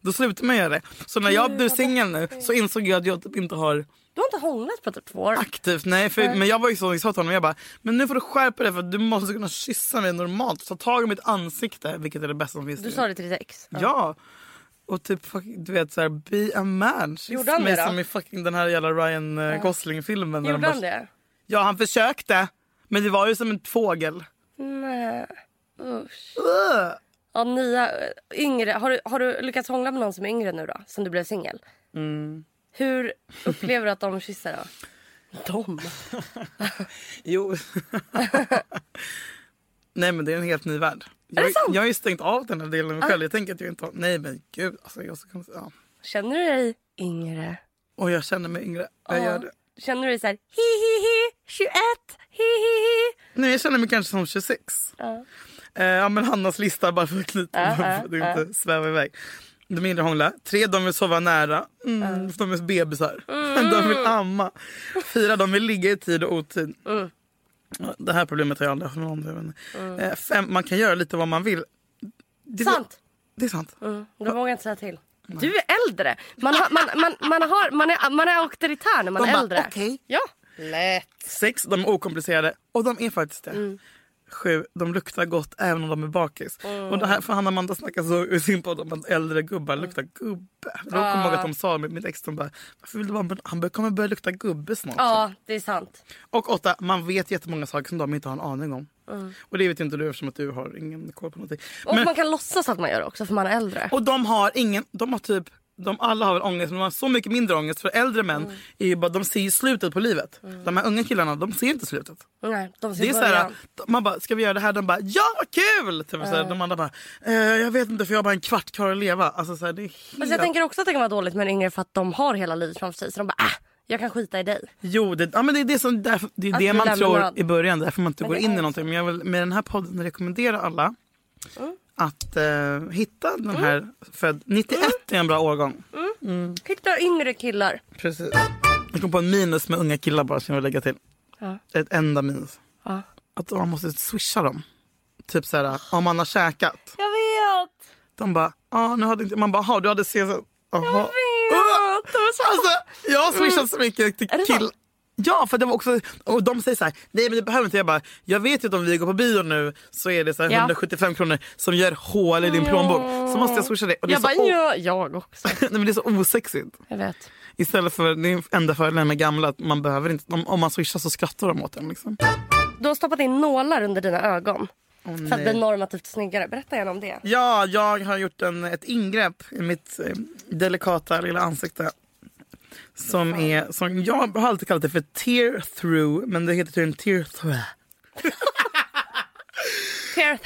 Då slutar man göra det. Så när jag blev singel nu så insåg jag att jag typ inte har Du har inte hånglat på typ två år. aktivt. Nej, för, men jag var ju så, jag sa till honom, jag bara, men nu får du skärpa dig för du måste kunna kyssa mig normalt. Ta tag i mitt ansikte, vilket är det bästa som finns. Du sa det till ditt ex? Ja. Och typ du vet såhär, be a man. Gjorde han det då? som i fucking den här jävla Ryan eh, Gosling-filmen. när de Gjorde han bara- det? Ja han försökte. Men det var ju som en fågel. Nej. Usch. Ugh. Ja, nya, yngre. Har du, har du lyckats hångla med någon som är yngre nu då? Sen du blev singel? Mm. Hur upplever du att de kysser då? De? Jo. Nej men det är en helt ny värld. Jag, jag har ju stängt av den här delen av mig själv. Jag tänker att jag inte har... Nej men gud. Alltså, jag ska, ja. Känner du dig yngre? Och jag känner mig yngre. Jag Ja. gör det. Känner du dig så här hi hi hi 21 hi hi hi? Nej jag känner mig kanske som 26. Ja. Eh, ja men Hannas lista bara för att knyta. Ja, ja, för att inte sväva iväg. De mindre hånglar. Tre, de vill sova nära. Mm, för De är bebisar. De vill amma. Fyra, de vill ligga i tid och otid. Mm. Det här problemet har jag aldrig haft med någon. inte. Eh, fem, man kan göra lite vad man vill. Det, Sant. Det är sant. Mm. Du vågar inte säga till. Du är äldre. Man, har, man, man, man, har, man, är, man är auktoritär när man De är bara, äldre. okej. Ja. Lätt. Sex, de är okomplicerade. Och de är faktiskt det. Mm. Sju, de luktar gott även om de är bakis. Mm. Och det här, för han och Amanda snackar så i sin podd om att äldre gubbar luktar gubbe. Jag kommer ihåg att de sa med mitt ex, de bara, varför vill du vara, han kommer börja lukta gubbe snart. Ja, det är sant. Och åtta, man vet jättemånga saker som de inte har en aning om. Mm. Och det vet inte du eftersom att du har ingen koll på någonting. Och Men, man kan låtsas att man gör det också för man är äldre. och de har ingen, de har typ de alla har väl ångest, men de har så mycket mindre ångest. För äldre män, Mm. är ju bara, de ser ju slutet på livet. De här unga killarna, de ser inte slutet. Nej, de ser Det är så början. här, man bara, ska vi göra det här? De bara, ja vad kul! Typ, så här, de andra bara, eh, jag vet inte för jag har bara en kvart kvar att leva. Alltså, så här, det är helt... Alltså jag tänker också att det kan vara dåligt med yngre för att de har hela livet framför sig. Så de bara, äh, jag kan skita i dig. Jo, det, ja, men det är det, som, därför, det, är det man tror i början, därför man inte Men går in i någonting. Men jag vill med den här podden rekommendera alla Mm. Att eh, hitta den här, född 91 är en bra årgång. Hitta yngre killar. Precis. Jag kom på en minus med unga killar bara som jag vill lägga till. Ja. Ett enda minus. Ja. Att man måste swisha dem. Typ så här, om man har käkat. Jag vet! De bara, ah, nu hade inte, man bara, "Jaha, du hade CSN. Jag vet! Alltså, jag har swishat så mycket till Är det kill... sant? Ja, för det var också, och de säger så här, nej men det behöver inte. Jag bara, jag vet ju att om vi går på bio nu så är det så Ja. 175 kronor som gör hål i din plånbok. Så måste jag swisha det. Och det Jag bara, o- ja, jag också. nej, men det är så osexigt. Jag vet. Istället för, det är enda fördelen med gamla, att man behöver inte, om, om man swishar så skrattar de åt en. Liksom. Du har stoppat in nålar under dina ögon. Åh, för att bli normativt snyggare. Berätta gärna om det. Ja, jag har gjort en, ett ingrepp i mitt eh, delikata lilla ansikte. Som är, som, jag har alltid kallat det för tear through, men det heter tydligen tear through. Tear-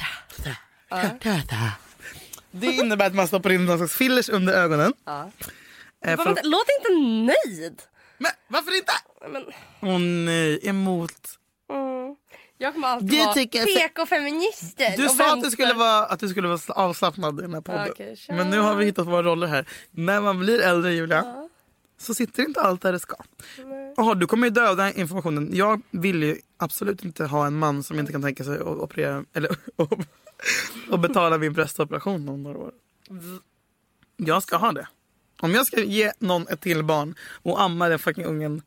Det innebär att man stoppar in någon slags fillers under ögonen. Eh, Varför för, Låt inte nöjd. men varför inte? Men, Åh nej, emot. mm. Jag kommer alltid Du vara tycker- PK-feminister. Du sa att du, skulle vara, att du skulle vara avslappnad i den här podden. Kör. men nu har vi hittat våra roller här. När man blir äldre Julia, så sitter inte allt där det ska. Jaha, du kommer ju döda informationen. Jag vill ju absolut inte ha en man som inte kan tänka sig att operera eller och betala min bröstoperation om några år. Jag ska ha det. Om jag ska ge någon ett till barn och amma den fucking ungen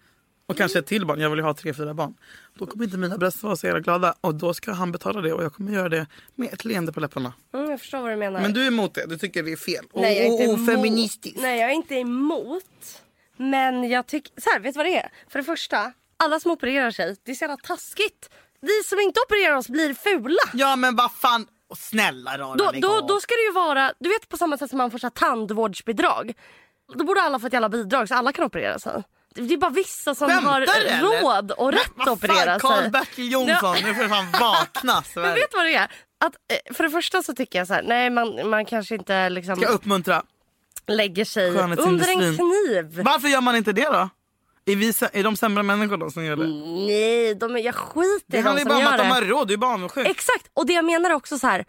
och kanske ett till barn, jag vill ju ha tre, fyra barn. Då kommer inte mina bröst vara så jävla glada och då ska han betala det och jag kommer göra det med ett leende på läpparna. Mm, jag förstår vad du menar. Men du är emot det, du tycker det är fel. Nej, jag är inte och, och emot. feministiskt. Nej, jag är inte emot. Men jag tycker... Så här, vet du vad det är? För det första, alla som opererar sig, det är så jävla taskigt. Vi som inte opererar oss blir fula. Ja men vad fan, och snälla rara Då, då, då ska det ju vara, du vet på samma sätt som man får så här tandvårdsbidrag. Då borde alla få ett jävla bidrag så alla kan operera sig. Det är bara vissa som Skämtar har eller? råd och rätt att operera sig. Karl-Bertil Jonsson, nu får du fan vakna Men vet du vad det är? Att, eh, för det första så tycker jag så här, nej man, man kanske inte liksom Ska uppmuntra. Lägger sig under en kniv. Varför gör man inte det då? Är, vi, är de sämre människor då som gör det? Nej, de är, jag skiter Det i de handlar ju som bara om gör att de det. har råd, du är bara avundsjuk. Exakt, och det jag menar är också så här.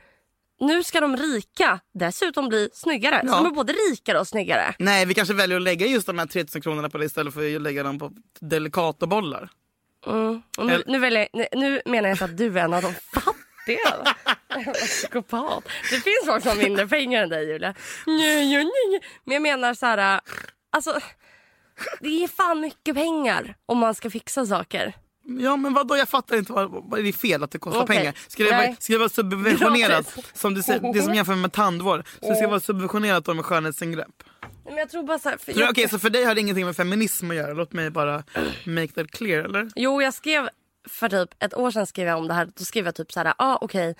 Nu ska de rika dessutom bli snyggare. Ja. Så de är både rikare och snyggare. Nej, vi kanske väljer att lägga just de här 3000 kronorna på det istället för att lägga dem på delikatobollar. Mm. Nu, nu, väljer, nu, nu menar jag inte att du är en av de fattiga. Jävla Psykopat. Det finns folk som mindre pengar än dig Julia. Men jag menar så här, alltså det är fan mycket pengar om man ska fixa saker. Ja men vadå jag fattar inte vad, vad är det fel att det kostar Okej. pengar? Ska det, vara, ska det vara subventionerat? Gratis. Som du säger, det som jämför med tandvård. Så det ska vara subventionerat då med skönhetsingrepp. Men jag tror bara så här, för jag, Okej så för dig har det ingenting med feminism att göra? Låt mig bara make that clear eller? Jo, jag skrev för typ ett år sedan skrev jag om det här. Då skrev jag typ så här, ah, okej,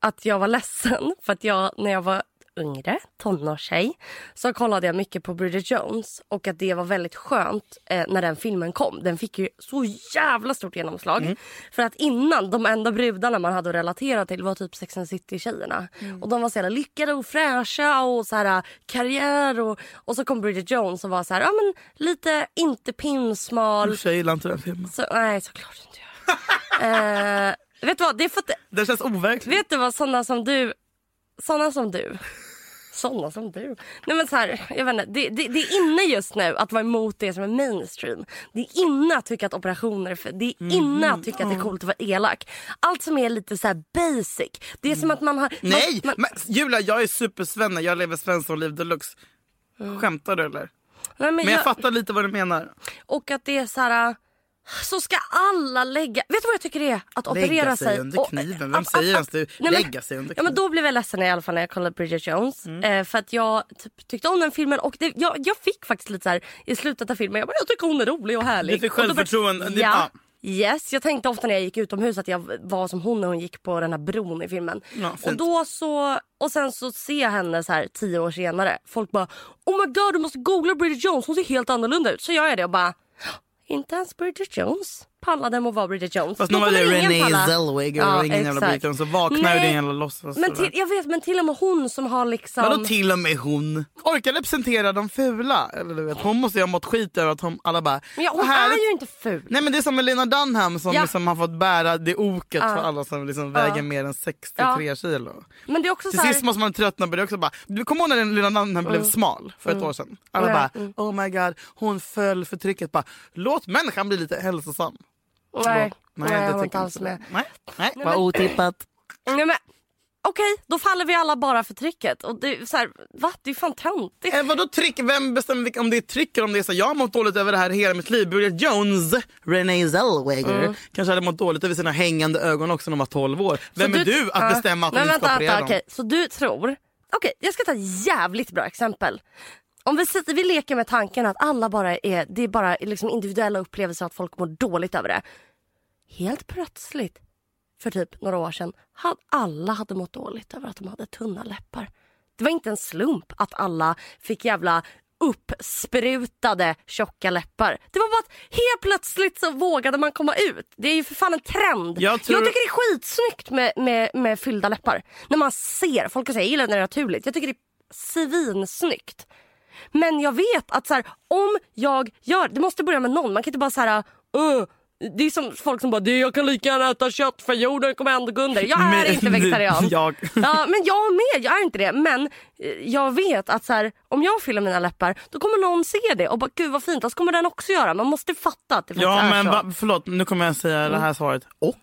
att jag var ledsen för att jag när jag var yngre, tonårstjej, så kollade jag mycket på Bridget Jones och att det var väldigt skönt eh, när den filmen kom. Den fick ju så jävla stort genomslag. För att innan, de enda brudarna man hade att relatera till var typ Sex and City-tjejerna. Och de var så jävla lyckade och fräscha och så här karriär och, och så kom Bridget Jones och var så här, ja men lite inte pinsmal. Usch, jag gillar inte den filmen. Så, nej, såklart inte. Eh, vet du vad, det är för att, Det känns overkligt. vet du vad såna som du, såna som du, såna som du. Nej men så här, jag vet inte, det, det, det är inne just nu att vara emot det som är mainstream. Det är inne att tycka att operationer är det är inne att tycka att det är coolt att vara elak. Allt som är lite så här basic. Det är som att man har... Nej! Man, man, Men, Julia jag är supersvenne, jag lever Svensson-liv deluxe. Skämtar du eller? nej, men Men jag jag, fattar lite vad du menar. och att det är så här... Så ska alla lägga... Vet du vad jag tycker det är? Att operera Lägga sig under kniven. Vem säger ens det? Lägga sig under Ja men kniven. då blev jag ledsen i alla fall när jag kollade Bridget Jones. Mm. Eh, för att jag typ, tyckte om den filmen och det, jag, jag fick faktiskt lite så här i slutet av filmen, jag, bara, jag tycker hon är rolig och härlig. Du fick självförtroende. Ja. Yes, jag tänkte ofta när jag gick utomhus att jag var som hon när hon gick på den här bron i filmen. Ja, och, då så, och sen så ser jag henne så här tio år senare. Folk bara oh my god du måste googla Bridget Jones, hon ser helt annorlunda ut. Så gör jag det och bara inte ens Bridget Jones pallade med att vara Bridget Jones. Fast nu var det palla. Zellweger Ja, och ingen jävla exakt. Britton så vaknar ju din jävla låtsas. Men till, jag vet men till och med hon som har liksom... Vadå till och med hon? Orkar representera de fula? Eller du vet, hon måste ju ha mått skit över att hon, alla bara... Men ja, hon "Vad härligt." är ju inte ful. Nej men det är som Lena Dunham som Ja. liksom har fått bära det oket för alla som liksom väger Ja. mer än 63 kilo. Men det är också Till här... sist måste man tröttna på det också. Bara, du kommer ihåg när Lena Dunham blev smal för ett år sedan? Alla Mm. bara oh my god hon föll för trycket. Bara, Låt människan bli lite hälsosam. Nej, nej, jag det var tycker inte alls jag med. Nej, nej, Nej, vad otippat. Nej, men, Okej, då faller vi alla bara för trycket. Och det, är så här, va? det är fan töntigt. Eh, vadå tryck? Vem bestämmer vilka, om det är tryck eller om det är så? Jag har mått dåligt över det här hela mitt liv. Bridget Jones, Renee Zellweger, Mm. kanske hade mått dåligt över sina hängande ögon också när de var 12 år. Vem Så är du att ja. bestämma att Men hon ska vänta, operera vänta, dem? okej. Så du tror... Okej, jag ska ta ett jävligt bra exempel. Om vi, sitter, vi leker med tanken att alla bara är, det är bara liksom individuella upplevelser att folk mår dåligt över det. Helt plötsligt, för typ några år sedan, hade alla hade mått dåligt över att de hade tunna läppar. Det var inte en slump att alla fick jävla uppsprutade tjocka läppar. Det var bara att helt plötsligt så vågade man komma ut. Det är ju för fan en trend. Jag tror- jag tycker det är skitsnyggt med, med, med fyllda läppar. När man ser, folk säga jag gillar när det är naturligt. Jag tycker det är svinsnyggt. Men jag vet att så här, om jag gör, det måste börja med någon. Man kan inte bara så här, "Åh." Det är som folk som bara "Det- jag kan lika gärna äta kött för jorden kommer ändå gå under. Jag är Men- inte vegetarian. Jag. Ja, men jag med, jag är inte det. Men eh, jag vet att så här, om jag fyller mina läppar då kommer någon se det och bara gud vad fint. Och så kommer den också göra. Man måste fatta att det faktiskt Ja är men så. va, förlåt, nu kommer jag säga det här svaret. Och?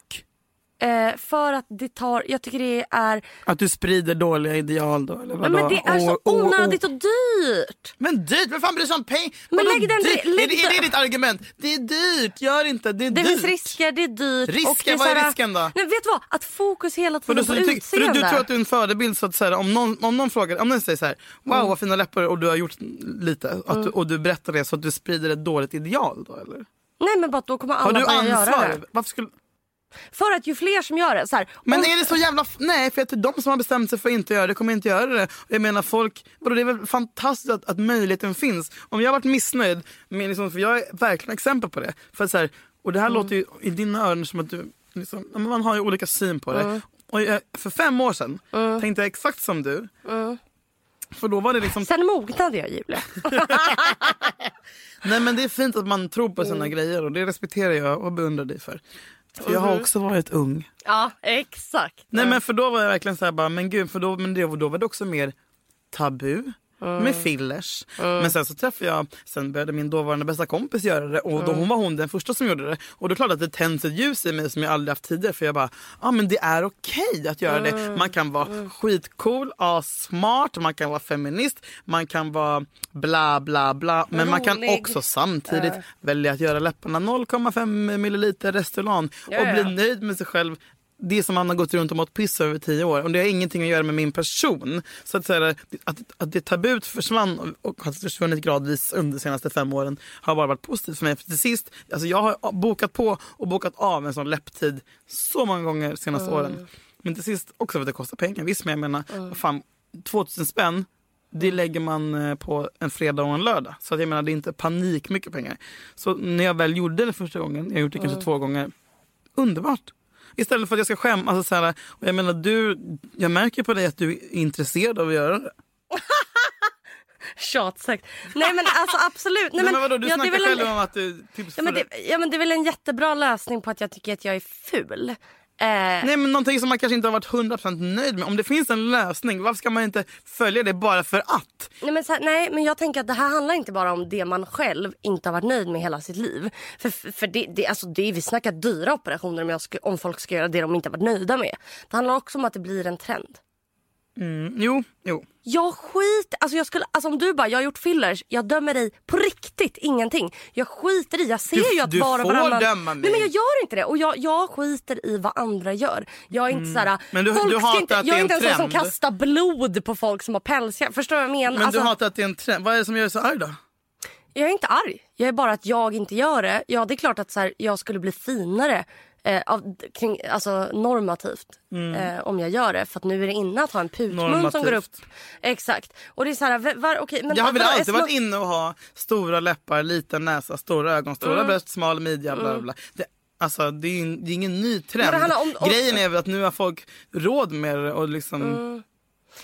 Eh, för att det tar, jag tycker det är, Att du sprider dåliga ideal då? Eller men, vadå? men det är så Och- och- och- onödigt och dyrt. Men dyrt, vem fan bryr sig om pengar? Men lägg den- dyrt? lägg är, det, är det ditt argument? Det är dyrt, gör inte, det är Det dyrt. finns risker, det är dyrt. Risker? Vad är risken då? Nej, vet du vad? Att fokus hela tiden du, på du, tyck- för du, utseende. du tror att du är en förebild så att säga, om, någon, om någon frågar, om någon säger så här, wow Mm. vad fina läppar och du har gjort lite du, och du berättar det så att du sprider ett dåligt ideal då eller? Nej men bara då kommer alla Har du börja göra det. ansvar? Varför skulle... För att ju fler som gör det. Så här, Men om- är det så jävla... Nej, för att det är de som har bestämt sig för att inte göra det kommer inte göra det. Jag menar folk... Vadå, det är väl fantastiskt att, att möjligheten finns. Om jag har varit missnöjd, med liksom, för jag är verkligen exempel på det. För att så här, och det här låter ju i dina öron som att du... Liksom, man har ju olika syn på det. Och jag, för fem år sedan tänkte jag exakt som du. För då var det liksom... Sen mognade jag Julia. Nej men det är fint att man tror på Mm. sina grejer och det respekterar jag och beundrar dig för. För jag har också varit ung. ja exakt. Nej men för då var jag verkligen så här bara, men gud, för då, men det, då var det också mer tabu. Med fillers. Men sen så träffade jag, sen började min dåvarande bästa kompis göra det och då hon var hon den första som gjorde det. Och då är klart att det tänds ett ljus i mig som jag aldrig haft tidigare för jag bara, ja ah, men det är okej att göra det. Man kan vara skitcool, smart, man kan vara feminist, man kan vara bla bla bla. Men man kan Rolig. också samtidigt välja att göra läpparna 0,5 milliliter Restylane och bli nöjd med sig själv. Det som man har gått runt och mått piss över tio år. Och det har ingenting att göra med min person. Så att, säga, att, att det tabut försvann och, har försvunnit gradvis under de senaste fem åren har bara varit positivt för mig. För till sist, alltså jag har bokat på och bokat av en sån läpptid så många gånger de senaste åren. Men till sist också för att det kostar pengar. Visst men jag menar, vad fan, 2000 spänn det lägger man eh, på en fredag och en lördag. Så att jag menar det är inte panik mycket pengar. Så när jag väl gjorde det första gången, jag har gjort det kanske två gånger, underbart. Istället för att jag ska skämmas. Alltså, så här, och jag menar du, jag märker på dig att du är intresserad av att göra det. Tjatsekt. Nej men alltså absolut. Nej, Nej, men vadå, du ja, snackar väl en- själv om att du... Typ, Ja men, det, ja men det är väl en jättebra lösning på att jag tycker att jag är ful. Eh, Nej men någonting som man kanske inte har varit 100% nöjd med. Om det finns en lösning, varför ska man inte följa det bara för att? Nej men, här, nej men jag tänker att det här handlar inte bara om det man själv inte har varit nöjd med hela sitt liv. För, för det, det, alltså det, vi snackar dyra operationer om, ska, om folk ska göra det de inte har varit nöjda med. Det handlar också om att det blir en trend. Mm, jo, jo. Jag skit, alltså jag skulle, alltså om du bara, jag har gjort fillers, jag dömer dig på riktigt ingenting. Jag skiter i, jag ser Du- ju att du var och får varannan... döma mig. Nej men jag gör inte det och jag, jag skiter i vad andra gör. Jag är inte såhär, Mm. Men du- folk du hatar inte, att jag är inte en sån som kastar blod på folk som har pälsar. Förstår du vad jag menar? Men Alltså, du hatar att det är en trend. Vad är det som gör dig så arg då? Jag är inte arg, jag är bara att jag inte gör det. Ja det är klart att så här, jag skulle bli finare eh, av, kring, alltså normativt eh, om jag gör det. För att nu är det inne att ha en putmun som går upp. Exakt. Och det är så här, var, okej, men Jag har väl alltid varit inne och ha stora läppar, liten näsa, stora ögon, stora Mm. bröst, smal midja, bla bla bla. Det, alltså, det, är, det är ingen ny trend. Om- om- Grejen är väl att nu har folk råd med det och liksom...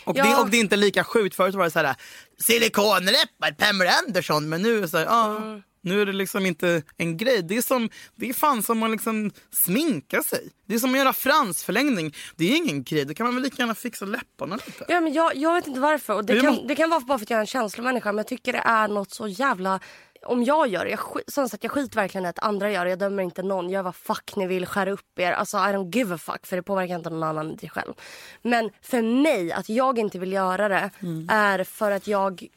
Och, Ja. det, och det är inte lika sjukt. Förut var det så här silikonläppar, Pamela Anderson. Men nu är det så här, ja, Mm. Nu är det liksom inte en grej. Det är, som, det är fan som att liksom sminka sig. Det är som att göra fransförlängning. Det är ingen grej. Då kan man väl lika gärna fixa läpparna lite. Ja, men jag, jag vet inte varför. Och det, Det kan, det kan vara bara för att jag är en känslomänniska. Men jag tycker det är något så jävla... Om jag gör det, jag, som sagt, jag skiter verkligen i att andra gör det. Jag dömer inte någon. Gör vad fuck ni vill, skär upp er. Alltså I don't give a fuck för det påverkar inte någon annan än dig själv. Men för mig, att jag inte vill göra det Mm. är för att jag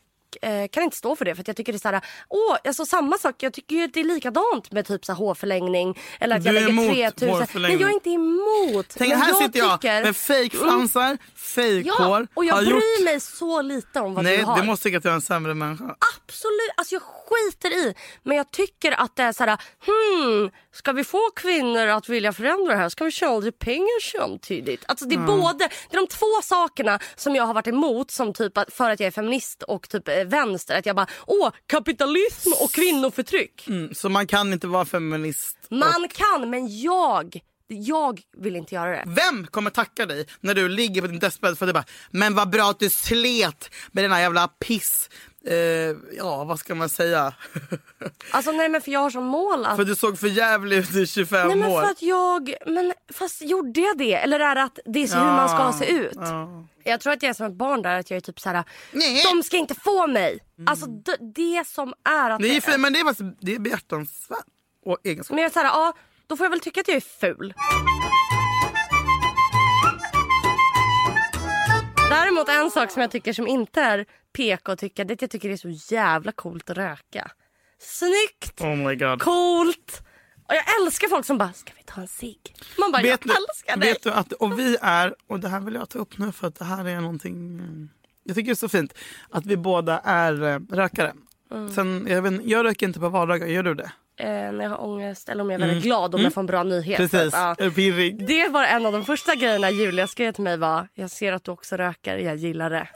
eh, kan inte stå för det. För att jag tycker det är så här, åh, alltså samma sak. Jag tycker ju att det är likadant med typ så hårförlängning. Eller att Du jag lägger emot 3000. hårförlängning. Men jag är inte emot. Tänk, här jag sitter jag tycker- med fejkfransar, fejkhår. Ja, och jag bryr gjort... mig så lite om vad Nej, du har. du måste tycka att jag är en sämre människa. Absolut, alltså jag skiter i. Men jag tycker att det är så här, hmm, ska vi få kvinnor att vilja förändra det här? Ska vi tjäna lite pengar samtidigt? Alltså det är både, det är de två sakerna som jag har varit emot som typ för att jag är feminist och typ eh, vänster. Att jag bara, åh, kapitalism och kvinnoförtryck. Mm, så man kan inte vara feminist. Man kan, men jag, jag vill inte göra det. Vem kommer tacka dig när du ligger på din dödsbädd för att du bara “men vad bra att du slet med den här jävla piss”. Eh, ja, vad ska man säga? Alltså nej men för jag har som mål att för du såg för jävlig ut i 25 Nej men år. för att jag, men fast gjorde jag det? Eller är det att det är så hur man ska se ut? Ja. Jag tror att jag är som ett barn där, att jag är typ såhär, Nej. de ska inte få mig. Alltså det, det som är att... Är, för, men det är, det är behjärtansvärt och egenskap. Men jag är såhär, ja då får jag väl tycka att jag är ful. Däremot en sak som jag tycker som inte är PK att tycka, det är att jag tycker det är så jävla coolt att röka. Snyggt, Oh my god. coolt. Och jag älskar folk som bara, ska vi ta en cigg? Man bara, Vet jag du, älskar dig. vet du att, och vi är, och det här vill jag ta upp nu för att det här är någonting, eh, jag tycker det är så fint, att vi båda är eh, rökare. Mm. Sen, jag, vet, jag röker inte på vardagar, gör du det? Eh, när jag har ångest eller om jag är väldigt glad om jag får en bra nyhet. Mm. Precis, Ja. du pirrig? Det var en av de första grejerna Julia skrev till mig var Jag ser att du också röker, jag gillar det.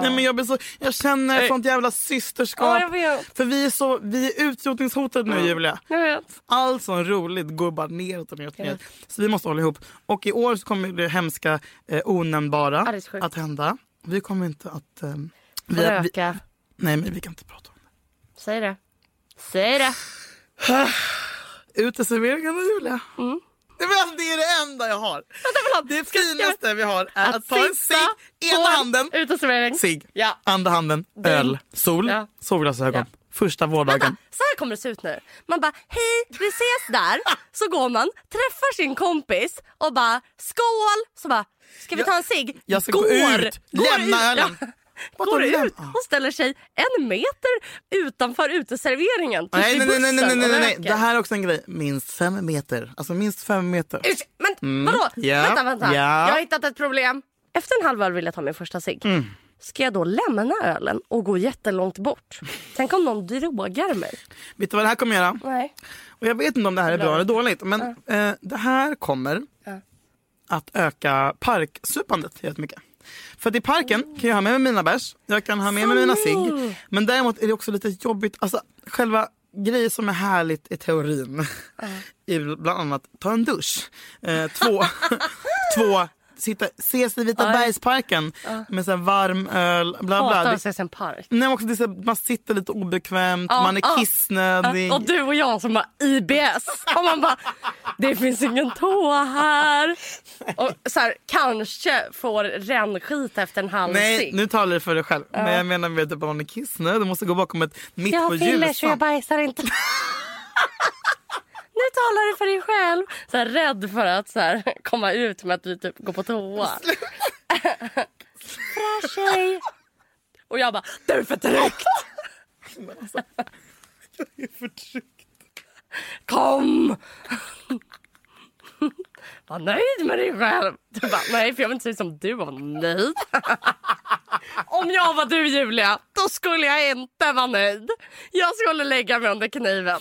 Nej, men jag, blir så, jag känner ett sånt jävla systerskap. Ja, jag vet. För vi är, så, vi är utrotningshotade nu Julia. Jag vet. Allt som är roligt går bara neråt och neråt. och neråt. Så vi måste hålla ihop. Och i år så kommer det hemska eh, onämnbara Ja, det är så sjukt. att hända. Vi kommer inte att... Eh, vi, vi, röka. nej men vi kan inte prata om det. Säg det. Säg det. Uteserveringarna Julia. Mm. Det är, det enda jag har. Det finaste vi har är att, Att ta en cigg, ena handen, cigg, Ja. andra handen, öl, sol, Ja. solglasögon. Ja. Första vårdagen. Vänta, så här kommer det se ut nu. Man bara, hej, vi ses där. Så går man, träffar sin kompis och bara, skål. Så bara, ska vi ta en cigg? jag ska går, gå ut, lämna ölen. Ja. Går ut och ställer sig en meter utanför uteserveringen. Nej, nej, nej, nej, nej, nej, nej. Det här är också en grej. Minst fem meter. Alltså minst fem meter. Usch, Men vadå? ja, Vänta, vänta. ja. Jag har hittat ett problem. Efter en halv öl vill jag ta min första cigg. Mm. Ska jag då lämna ölen och gå jättelångt bort? Tänk om någon drogar mig? Vet du vad det här kommer göra? Nej. Och jag vet inte om det här är bra eller dåligt. Men eh, det här kommer Ja. att öka parksupandet jättemycket. För att i parken kan jag ha med mig mina bärs, jag kan ha med mig mina cigg. Men däremot är det också lite jobbigt, alltså själva grejer som är härligt i teorin. är bland annat ta en dusch. Eh, två, två sitta, ses i Vita Aj. bergsparken med så här varm öl. Bla, bla. Hatar Det, att ses i en park. nej, också det är så här, man sitter lite obekvämt, Ja, man är ja. kissnödig. Och du och jag som har IBS. Och man bara, det finns ingen toa här. Och så här, kanske får rännskit efter en halv Nej, cigg. nu talar du för dig själv. Men jag menar med typ om man är kissnödig, du måste gå bakom ett mitt Jag på har piller så jag ljusan. bajsar inte. nu talar du för dig själv. Så här, rädd för att så här, komma ut med att du typ går på toa. Bra tjej. Och jag bara, du är förtryckt. Jag är förtryckt. Kom! Var nöjd med dig själv. Du bara, nej för jag vill inte se ut som du var nöjd. Om jag var du Julia, då skulle jag inte vara nöjd. Jag skulle lägga mig under kniven.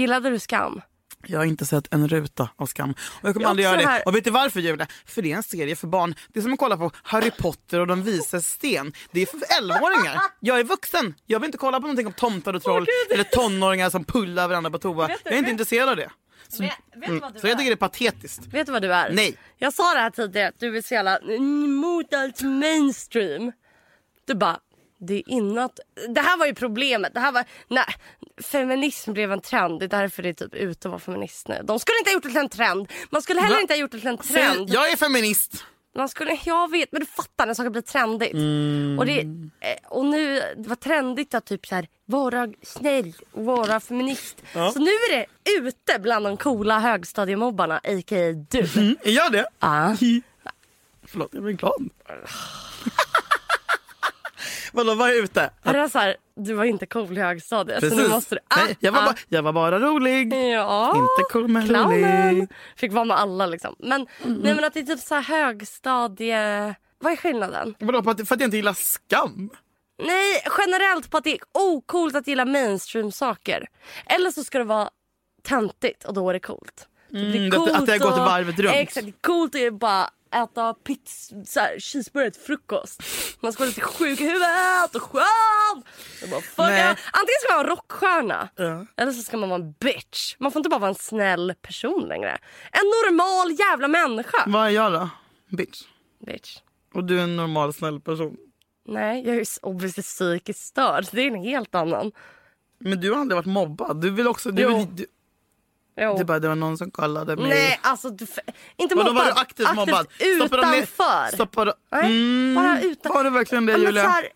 Gillade du Skam? Jag har inte sett en ruta av Skam. Och jag kommer Jag aldrig göra det. här. Och vet du varför Julia? För det är en serie för barn. Det är som att kolla på Harry Potter och de vises sten. Det är för 11-åringar. Jag är vuxen. Jag vill inte kolla på någonting om tomtar och troll Gud. eller tonåringar som pullar varandra på toa. Vet Jag är inte vet- intresserad av det. Så, Vet- vet du så jag tycker det är patetiskt. Vet du vad du är? Nej. Jag sa det här tidigare, du är så jävla emot allt mainstream. Du bara, det är inåt. Det här var ju problemet. Det här var, nej, feminism blev en trend. Det är därför det är typ ute att vara feminist nu. De skulle inte ha gjort det till en trend. Man skulle heller Va? inte ha gjort det till en trend. jag är feminist. Man skulle, jag vet, men du fattar när saker blir trendigt. Och, det, eh, och nu, det var trendigt att typ så här, vara snäll och vara feminist. Så nu är det ute bland de coola högstadiemobbarna, a.k.a. du. Mm, är jag det? Ja. Förlåt, jag blir glad. Vadå, vad är jag ute? Är det här, du var inte cool i högstadiet så nu måste du... Nej, jag, var ah, bara, jag var bara rolig. Ja, Inte cool men clownen. rolig. Fick vara med alla liksom. Men, nej, men att det är typ så här högstadie... Vad är skillnaden? Vadå, för att, för att jag inte gillar skam? Nej, generellt på att det är ocoolt att gilla mainstream saker. Eller så ska det vara töntigt och då är det coolt. Mm, det är att- att det har gått varvet runt. Exakt, det är coolt att bara äta pizza, så här, cheeseburgare till frukost. Man ska vara lite sjuk i huvudet och skön. Bara, fuck. Antingen ska man vara rockstjärna Ja. eller så ska man vara en bitch. Man får inte bara vara en snäll person längre. En normal jävla människa. Vad är jag då? Bitch. Bitch. Och du är en normal snäll person. Nej, jag är obviously psykiskt störd. Det är en helt annan. Men du har aldrig varit mobbad. Du vill också... Du Jo. vill, du, Jo. det, bara, det var någon som kallade mig... Nej, alltså du, inte mobbad. var du aktivt mobbad? utanför. Stoppade... Mm, bara utan- Var det verkligen det men Julia? här,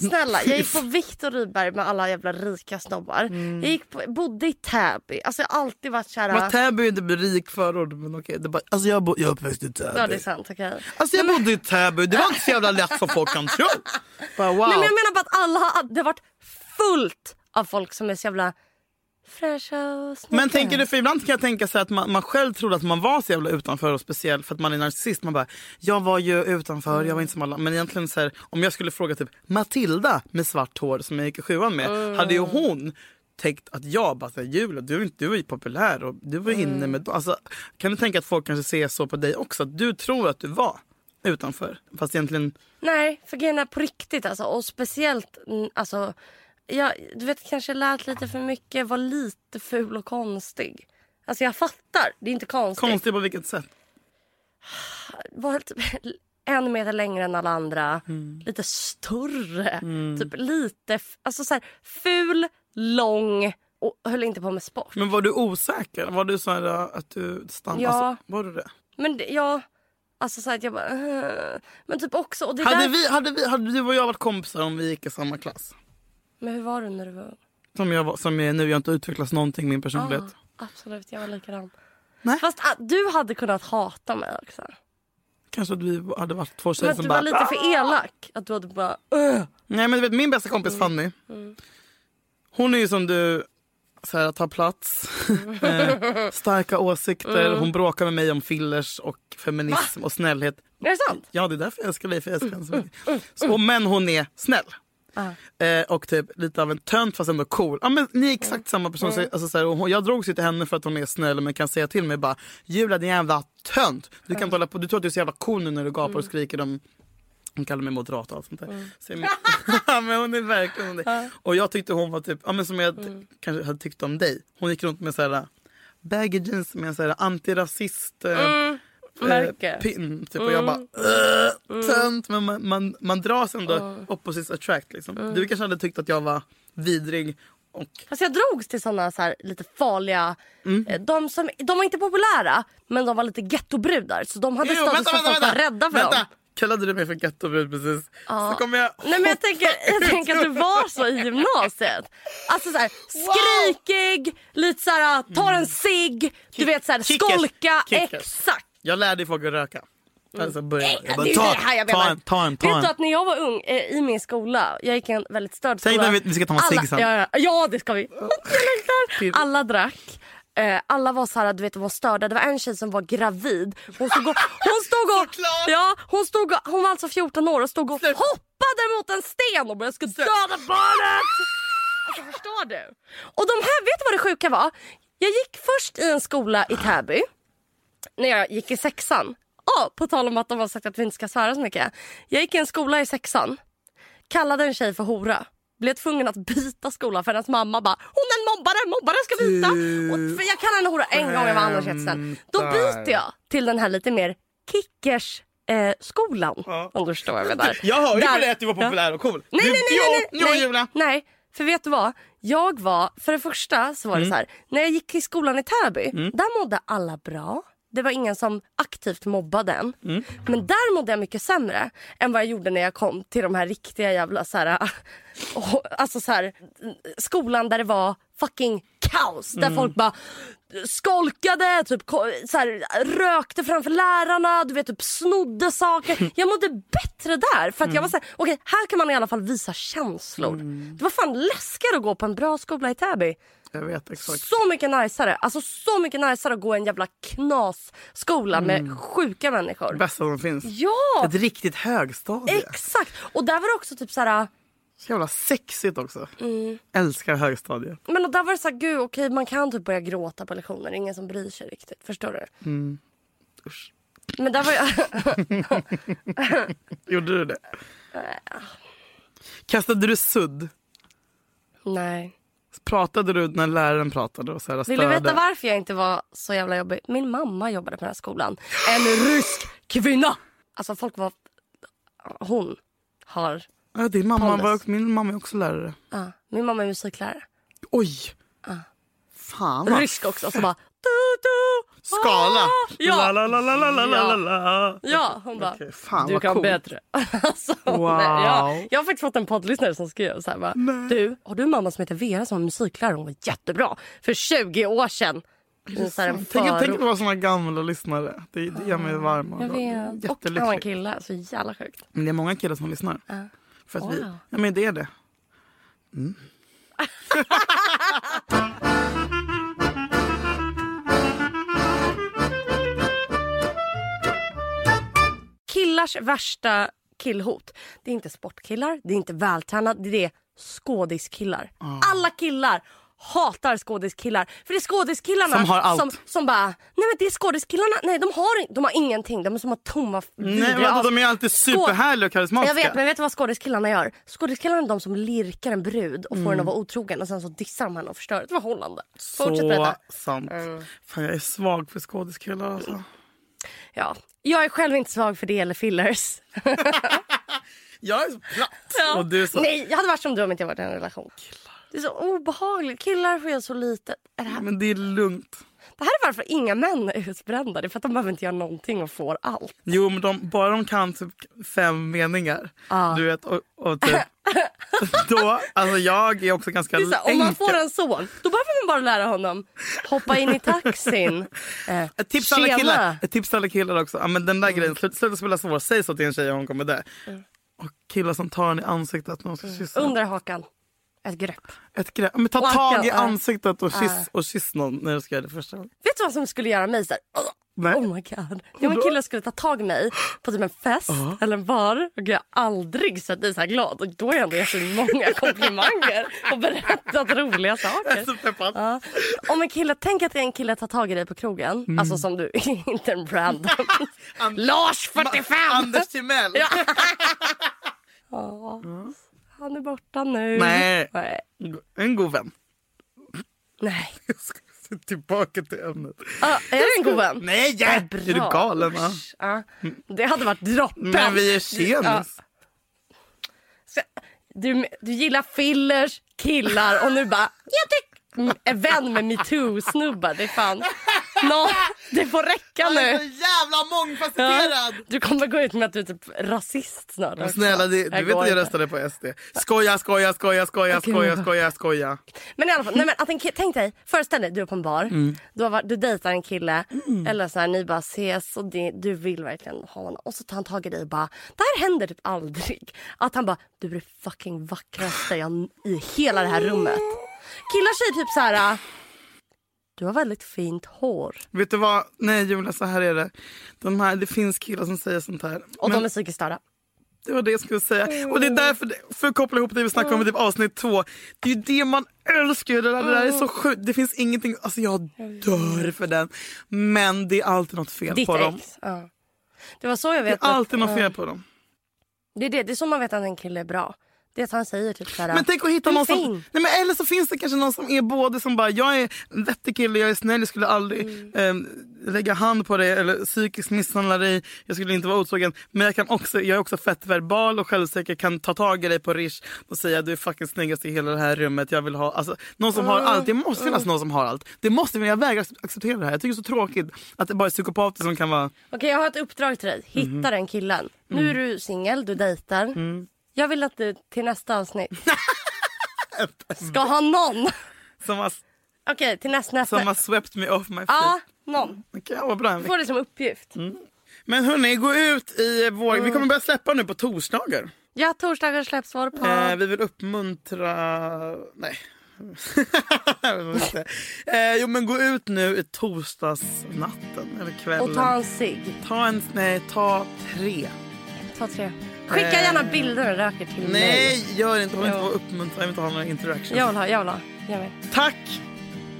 snälla, jag gick på Viktor Rydberg med alla jävla rika snobbar. Mm. Jag gick på, bodde i Täby. Alltså jag har alltid varit såhär... Var Täby är inte rik förort men okej. Det bara, alltså jag, bo, jag är uppväxt i Täby. Ja det är sant, okej. Alltså jag bodde i Täby, det var inte så jävla lätt som folk kan tro. Bara, wow. Nej, men jag menar bara att alla har, det har varit fullt av folk som är så jävla fräscha och snygga. Men tänker du, för ibland kan jag tänka sig att man, man själv trodde att man var så jävla utanför och speciell för att man är narcissist. Man bara, jag var ju utanför, jag var inte som alla. Men egentligen så här, om jag skulle fråga typ Matilda med svart hår som jag gick i sjuan med. Hade ju hon tänkt att jag bara, så Julia du, du var ju populär och du var inne med alltså, Kan du tänka att folk kanske ser så på dig också? Att du tror att du var utanför. Fast egentligen, Nej, för grejen är på riktigt alltså. Och speciellt, mm, alltså. Jag, du vet kanske lät lite för mycket, var lite ful och konstig. Alltså jag fattar, det är inte konstigt. konstigt på vilket sätt? var typ en meter längre än alla andra. Mm. Lite större. Typ lite, alltså så här, ful, lång och höll inte på med sport. Men var du osäker? Var du så här äh, att du stannade? Ja. Alltså, var du det? Men det, ja, alltså så att jag bara... "Äh." Men typ också... Och det Hade, där, vi, hade, vi, hade du och jag varit kompisar om vi gick i samma klass? Men hur var du när du var ung? Som jag, var- som jag är nu, jag har inte utvecklats någonting min personlighet. Ah, absolut, jag var likadan. Nej. Fast ah, du hade kunnat hata mig också. Kanske att vi hade varit två Men tjejer att som du bara... var lite för elak. Att du hade bara... "Ugh." Nej men du vet min bästa kompis Fanny. Hon är ju som du, så här, tar plats, eh, starka åsikter, hon bråkar med mig om fillers och feminism och snällhet. Är det sant? Ja det är därför jag älskar dig, för jag älskar henne så mycket. Så, men hon är snäll. Eh, och typ lite av en tönt fast ändå cool. Ja, men ni är exakt samma person. Så, alltså, så här, och hon, jag drogs ju till henne för att hon är snäll men kan säga till mig bara Julia din jävla tönt. Du, kan hålla på, du tror att du är så jävla cool nu när du gapar och skriker om hon kallar mig moderat och allt sånt där. Så jag men, men hon är verkligen hon är. Och jag tyckte hon var typ, ja, men som jag kanske hade tyckt om dig. Hon gick runt med så här baggy jeans med en så här antirasist eh, Märke. Eh, pin. Typ, och jag bara äh, tönt. Men man, man, man dras ändå opposites attract. Liksom. Du kanske hade tyckt att jag var vidrig. Och, Fast jag drogs till såna så här, lite farliga... Mm. eh, De, som, de var inte populära, men de var lite gettobrudar. Så de hade Jo, status för att folk var rädda för vänta. dem. Kallade du mig för gettobrud precis? Så kommer jag... Nej men jag tänker, jag tänker att du var så i gymnasiet. Alltså så här, skrikig, lite så här, tar en cigg, du vet så här, Kickers. skolka. Kickers. Exakt. Jag lärde folk att röka. Alltså börja. Jag Det bara, ta, jag ta en, ta en, Vet du att när jag var ung eh, i min skola, jag gick i en väldigt störd Säg skola. när vi- vi ska ta en cigg sen. ja, ja, ja det ska vi. Jag. Till- Alla drack. Eh, alla var så här, du vet, var störda. Det var en tjej som var gravid. Hon stod och, hon stod och, ja, hon stod och, hon var alltså 14 år och stod och hoppade mot en sten och bara jag ska döda barnet. Alltså förstår du? Och de här, vet du vad det sjuka var? Jag gick först i en skola i Täby när jag gick i sexan. Ja, på tal om att de har sagt att vi inte ska svära så mycket. Jag gick i en skola i sexan, kallade en tjej för hora. Blev tvungen att byta skola för hennes mamma bara hon är en mobbare, mobbare ska byta. Och för jag kallade henne hora en gång jag var andra tjänsten. Då byter jag till den här lite mer kickers eh, skolan. Om du förstår vad jag menar. Jag hör ju Där- på det att du var populär och cool. Nej, nej, nej, nej, nej, Julia. nej. För vet du vad? Jag var, för det första så var Mm. det så här, när jag gick i skolan i Täby, där mådde alla bra. Det var ingen som aktivt mobbade en. Mm. Men där mådde jag mycket sämre än vad jag gjorde när jag kom till de här riktiga jävla så här, och, alltså så här, skolan där det var fucking kaos. Mm. Där folk bara skolkade, typ, så här, rökte framför lärarna, du vet, typ, snodde saker. Jag mådde bättre där. För att jag var så här, okej här kan man i alla fall visa känslor. Det var fan läskigare att gå på en bra skola i Täby. Jag vet exakt. Så mycket najsare. Alltså så mycket najsare att gå i en jävla knasskola med sjuka människor. Bästa som finns. Ja, Ett riktigt högstadie. exakt. Och där var det också typ så här... Så jävla sexigt också. Mm. Älskar högstadie. Men och där var det så här, gud okej man kan typ börja gråta på lektioner. Det är ingen som bryr sig riktigt. Förstår du? Usch. Men där var jag... Gjorde du det? Kastade du sudd? Nej. Pratade du när läraren pratade och så här Vill du veta varför jag inte var så jävla jobbig? Min mamma jobbade på den här skolan. En rysk kvinna! Alltså folk var... Hon har... Ja, din mamma Pondus. var, min mamma är också lärare. Ja, min mamma är musiklärare. Oj! Fan vad Rysk också. Så bara... Skala! ah, Ja. La, la, la, la, la, la, la. Ja, hon bara... Okej, fan Du kan coolt. bättre. alltså, Wow. ja, jag har faktiskt fått en poddlyssnare som skrev så här bara, Du, har du en mamma som heter Vera som var musiklärare? Hon var jättebra. För 20 år sedan. Är Tänk, tänk att vara såna gamla lyssnare. Det, det gör mig varm. och Jag vet. Och han var en kille. Så jävla sjukt. Men det är många killar som lyssnar. För att vi, Wow. ja men det är det. Killars värsta killhot. Det är inte sportkillar, det är inte vältränade, det är skådiskillar. Ah. Alla killar hatar skådiskillar. För det är skådiskillarna Som har allt. som, som bara, nej men det är skådiskillarna, nej de har, de har ingenting. De är som har tomma Nej, men de är alltid superhärliga och karismatiska. Jag vet, men vet du vad skådiskillarna gör? Skådiskillarna är de som lirkar en brud och får henne att vara otrogen och sen så dissar de henne och förstör ett förhållande. Fortsätt Så berätta. sant. Mm. Fan, jag är svag för skådeskillar alltså. Ja. Jag är själv inte svag för det eller fillers. Jag är så platt. Och du är så... Nej, jag hade varit som du om inte jag varit i en relation. Det är så obehagligt. Killar får göra så lite. Är det, här? Men det är lugnt. Det här är varför inga män är utbrända. Det är för att de behöver inte göra någonting och får allt. Jo, men de, bara de kan typ fem meningar. Ja. Du vet, och, och typ, då, alltså jag är också ganska är här, om man får en son, då behöver man bara lära honom hoppa in i taxin. Eh, Ett tips till alla killar, ett tips till alla killar också. Ja, men den där Mm. grejen, sluta, sluta spela svår. Säg så till en tjej om hon kommer där. Och killar som tar en i ansiktet när ska kyssa. Under hakan. Ett grepp. Ett grepp. Men ta Och tag i akan, ja. ansiktet och kyss, och kyss någon när du ska göra det första gången. Vet du vad som skulle göra mig så här? Nej. Oh my god. Om en kille skulle ta tag i mig på typ en fest eller en bar och jag har aldrig sett dig så här glad. Och då har jag ändå gett dig många komplimanger och berättat roliga Jag är saker. Ja. Om en kille, tänk att en kille tar tag i dig på krogen. Mm. Alltså som du, inte en random. Lars 45! Anders Timell. Ja. Ja. Han är borta nu. Nej. Nej. En god vän. Nej. Jag ska tillbaka till ämnet. Ah, är det en god vän? Nej, ja. Bra. är du galen? Va? Ja. Det hade varit droppen. Men vi är tjenis. Så, Du, du gillar fillers, killar och nu bara... Jag är vän med metoo-snubbar. Det är fan... Nå, det får räcka Han är så nu. jävla Ja. mångfacetterad. Du kommer gå ut med att du är typ rasist snart. Också. Snälla, det, du vet att jag röstade på SD. Skoja, skoja, skoja, skoja, skoja, skoja, skoja. Men i alla fall, nej men att en kille, tänk dig, föreställ dig du är på en bar, Mm. du, har du dejtar en kille eller så här, ni bara ses och det, du vill verkligen ha honom och så tar han tag i dig och bara, det här händer typ aldrig. Att han bara, du är det fucking vackraste jag, i hela det här rummet. Killar säger typ så här, du har väldigt fint hår. Vet du vad? Nej Julia, så här är det. De här, det finns killar som säger sånt här. Och Men de är psykiskt störda. Det var det jag skulle säga. Och det är därför, för att koppla ihop det vi snackade om i typ avsnitt två. Det är ju det man älskar. Det där, det där är så sjukt. Det finns ingenting, alltså jag dör för den. Men det är alltid något fel Ditt på dem. ex. Ja. Det var så jag Det är vet alltid att, något fel på dem. det, är det, det är så man vet att en kille är bra. Det han säger typ så här, Men tänk att hitta "Du är någon som... fin." Nej, men eller så finns det kanske någon som är både som bara, jag är en vettig kille, jag är snäll, jag skulle aldrig Mm. eh, lägga hand på dig eller psykiskt misshandla dig, jag skulle inte vara otrogen. Men jag, kan också, jag är också fett verbal och självsäker, kan ta tag i dig på rish och säga du är fucking snyggast i hela det här rummet. Jag vill ha, alltså, någon som har Mm. allt, det måste finnas någon som har allt. Det måste, jag vägrar acceptera det här. Jag tycker det är så tråkigt att det bara är psykopater som kan vara... Okej, jag har ett uppdrag till dig. Hitta Mhm. den killen. Nu är du singel, du dejtar. Mm. Jag vill att du till nästa avsnitt ska ha någon. Som har, Okej, till nästa. nästa. som har swept me off my feet. Ja, någon. Okej, vad bra. Du får det som uppgift. Mm. Men hörni, gå ut i vår... Vi kommer börja släppa nu på torsdagar. Ja, torsdagar släpps var på. Eh, vi vill uppmuntra... Nej. Jag vet inte. eh, jo men gå ut nu i torsdagsnatten eller kvällen. och ta en cigg. Ta en... Nej, ta tre. Ta tre. Skicka Eh, gärna bilder och röker till mig. Nej, gör inte. Håll inte på att uppmuntra. Jag vill inte ha några interaction. Jag vill ha, jag vill ha. Jag vill. Tack!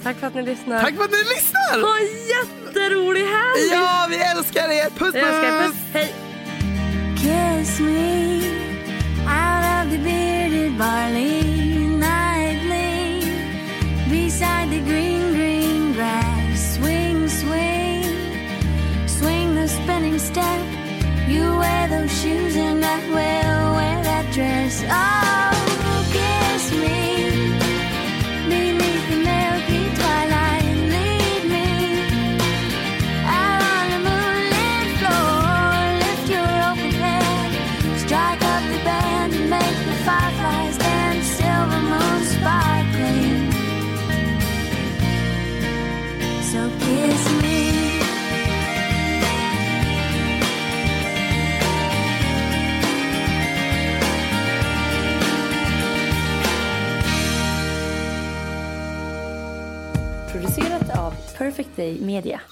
Tack för att ni lyssnar. Tack för att ni lyssnar! Ha en jätterolig helg! Ja, vi älskar er! Puss, Jag älskar er. puss! Puss. Hej! Kiss me out of the bearded barley nightly beside the green, green grass. Swing, swing, swing the spinning step. You wear those shoes and I will wear that dress. Oh, Perfect Day Media.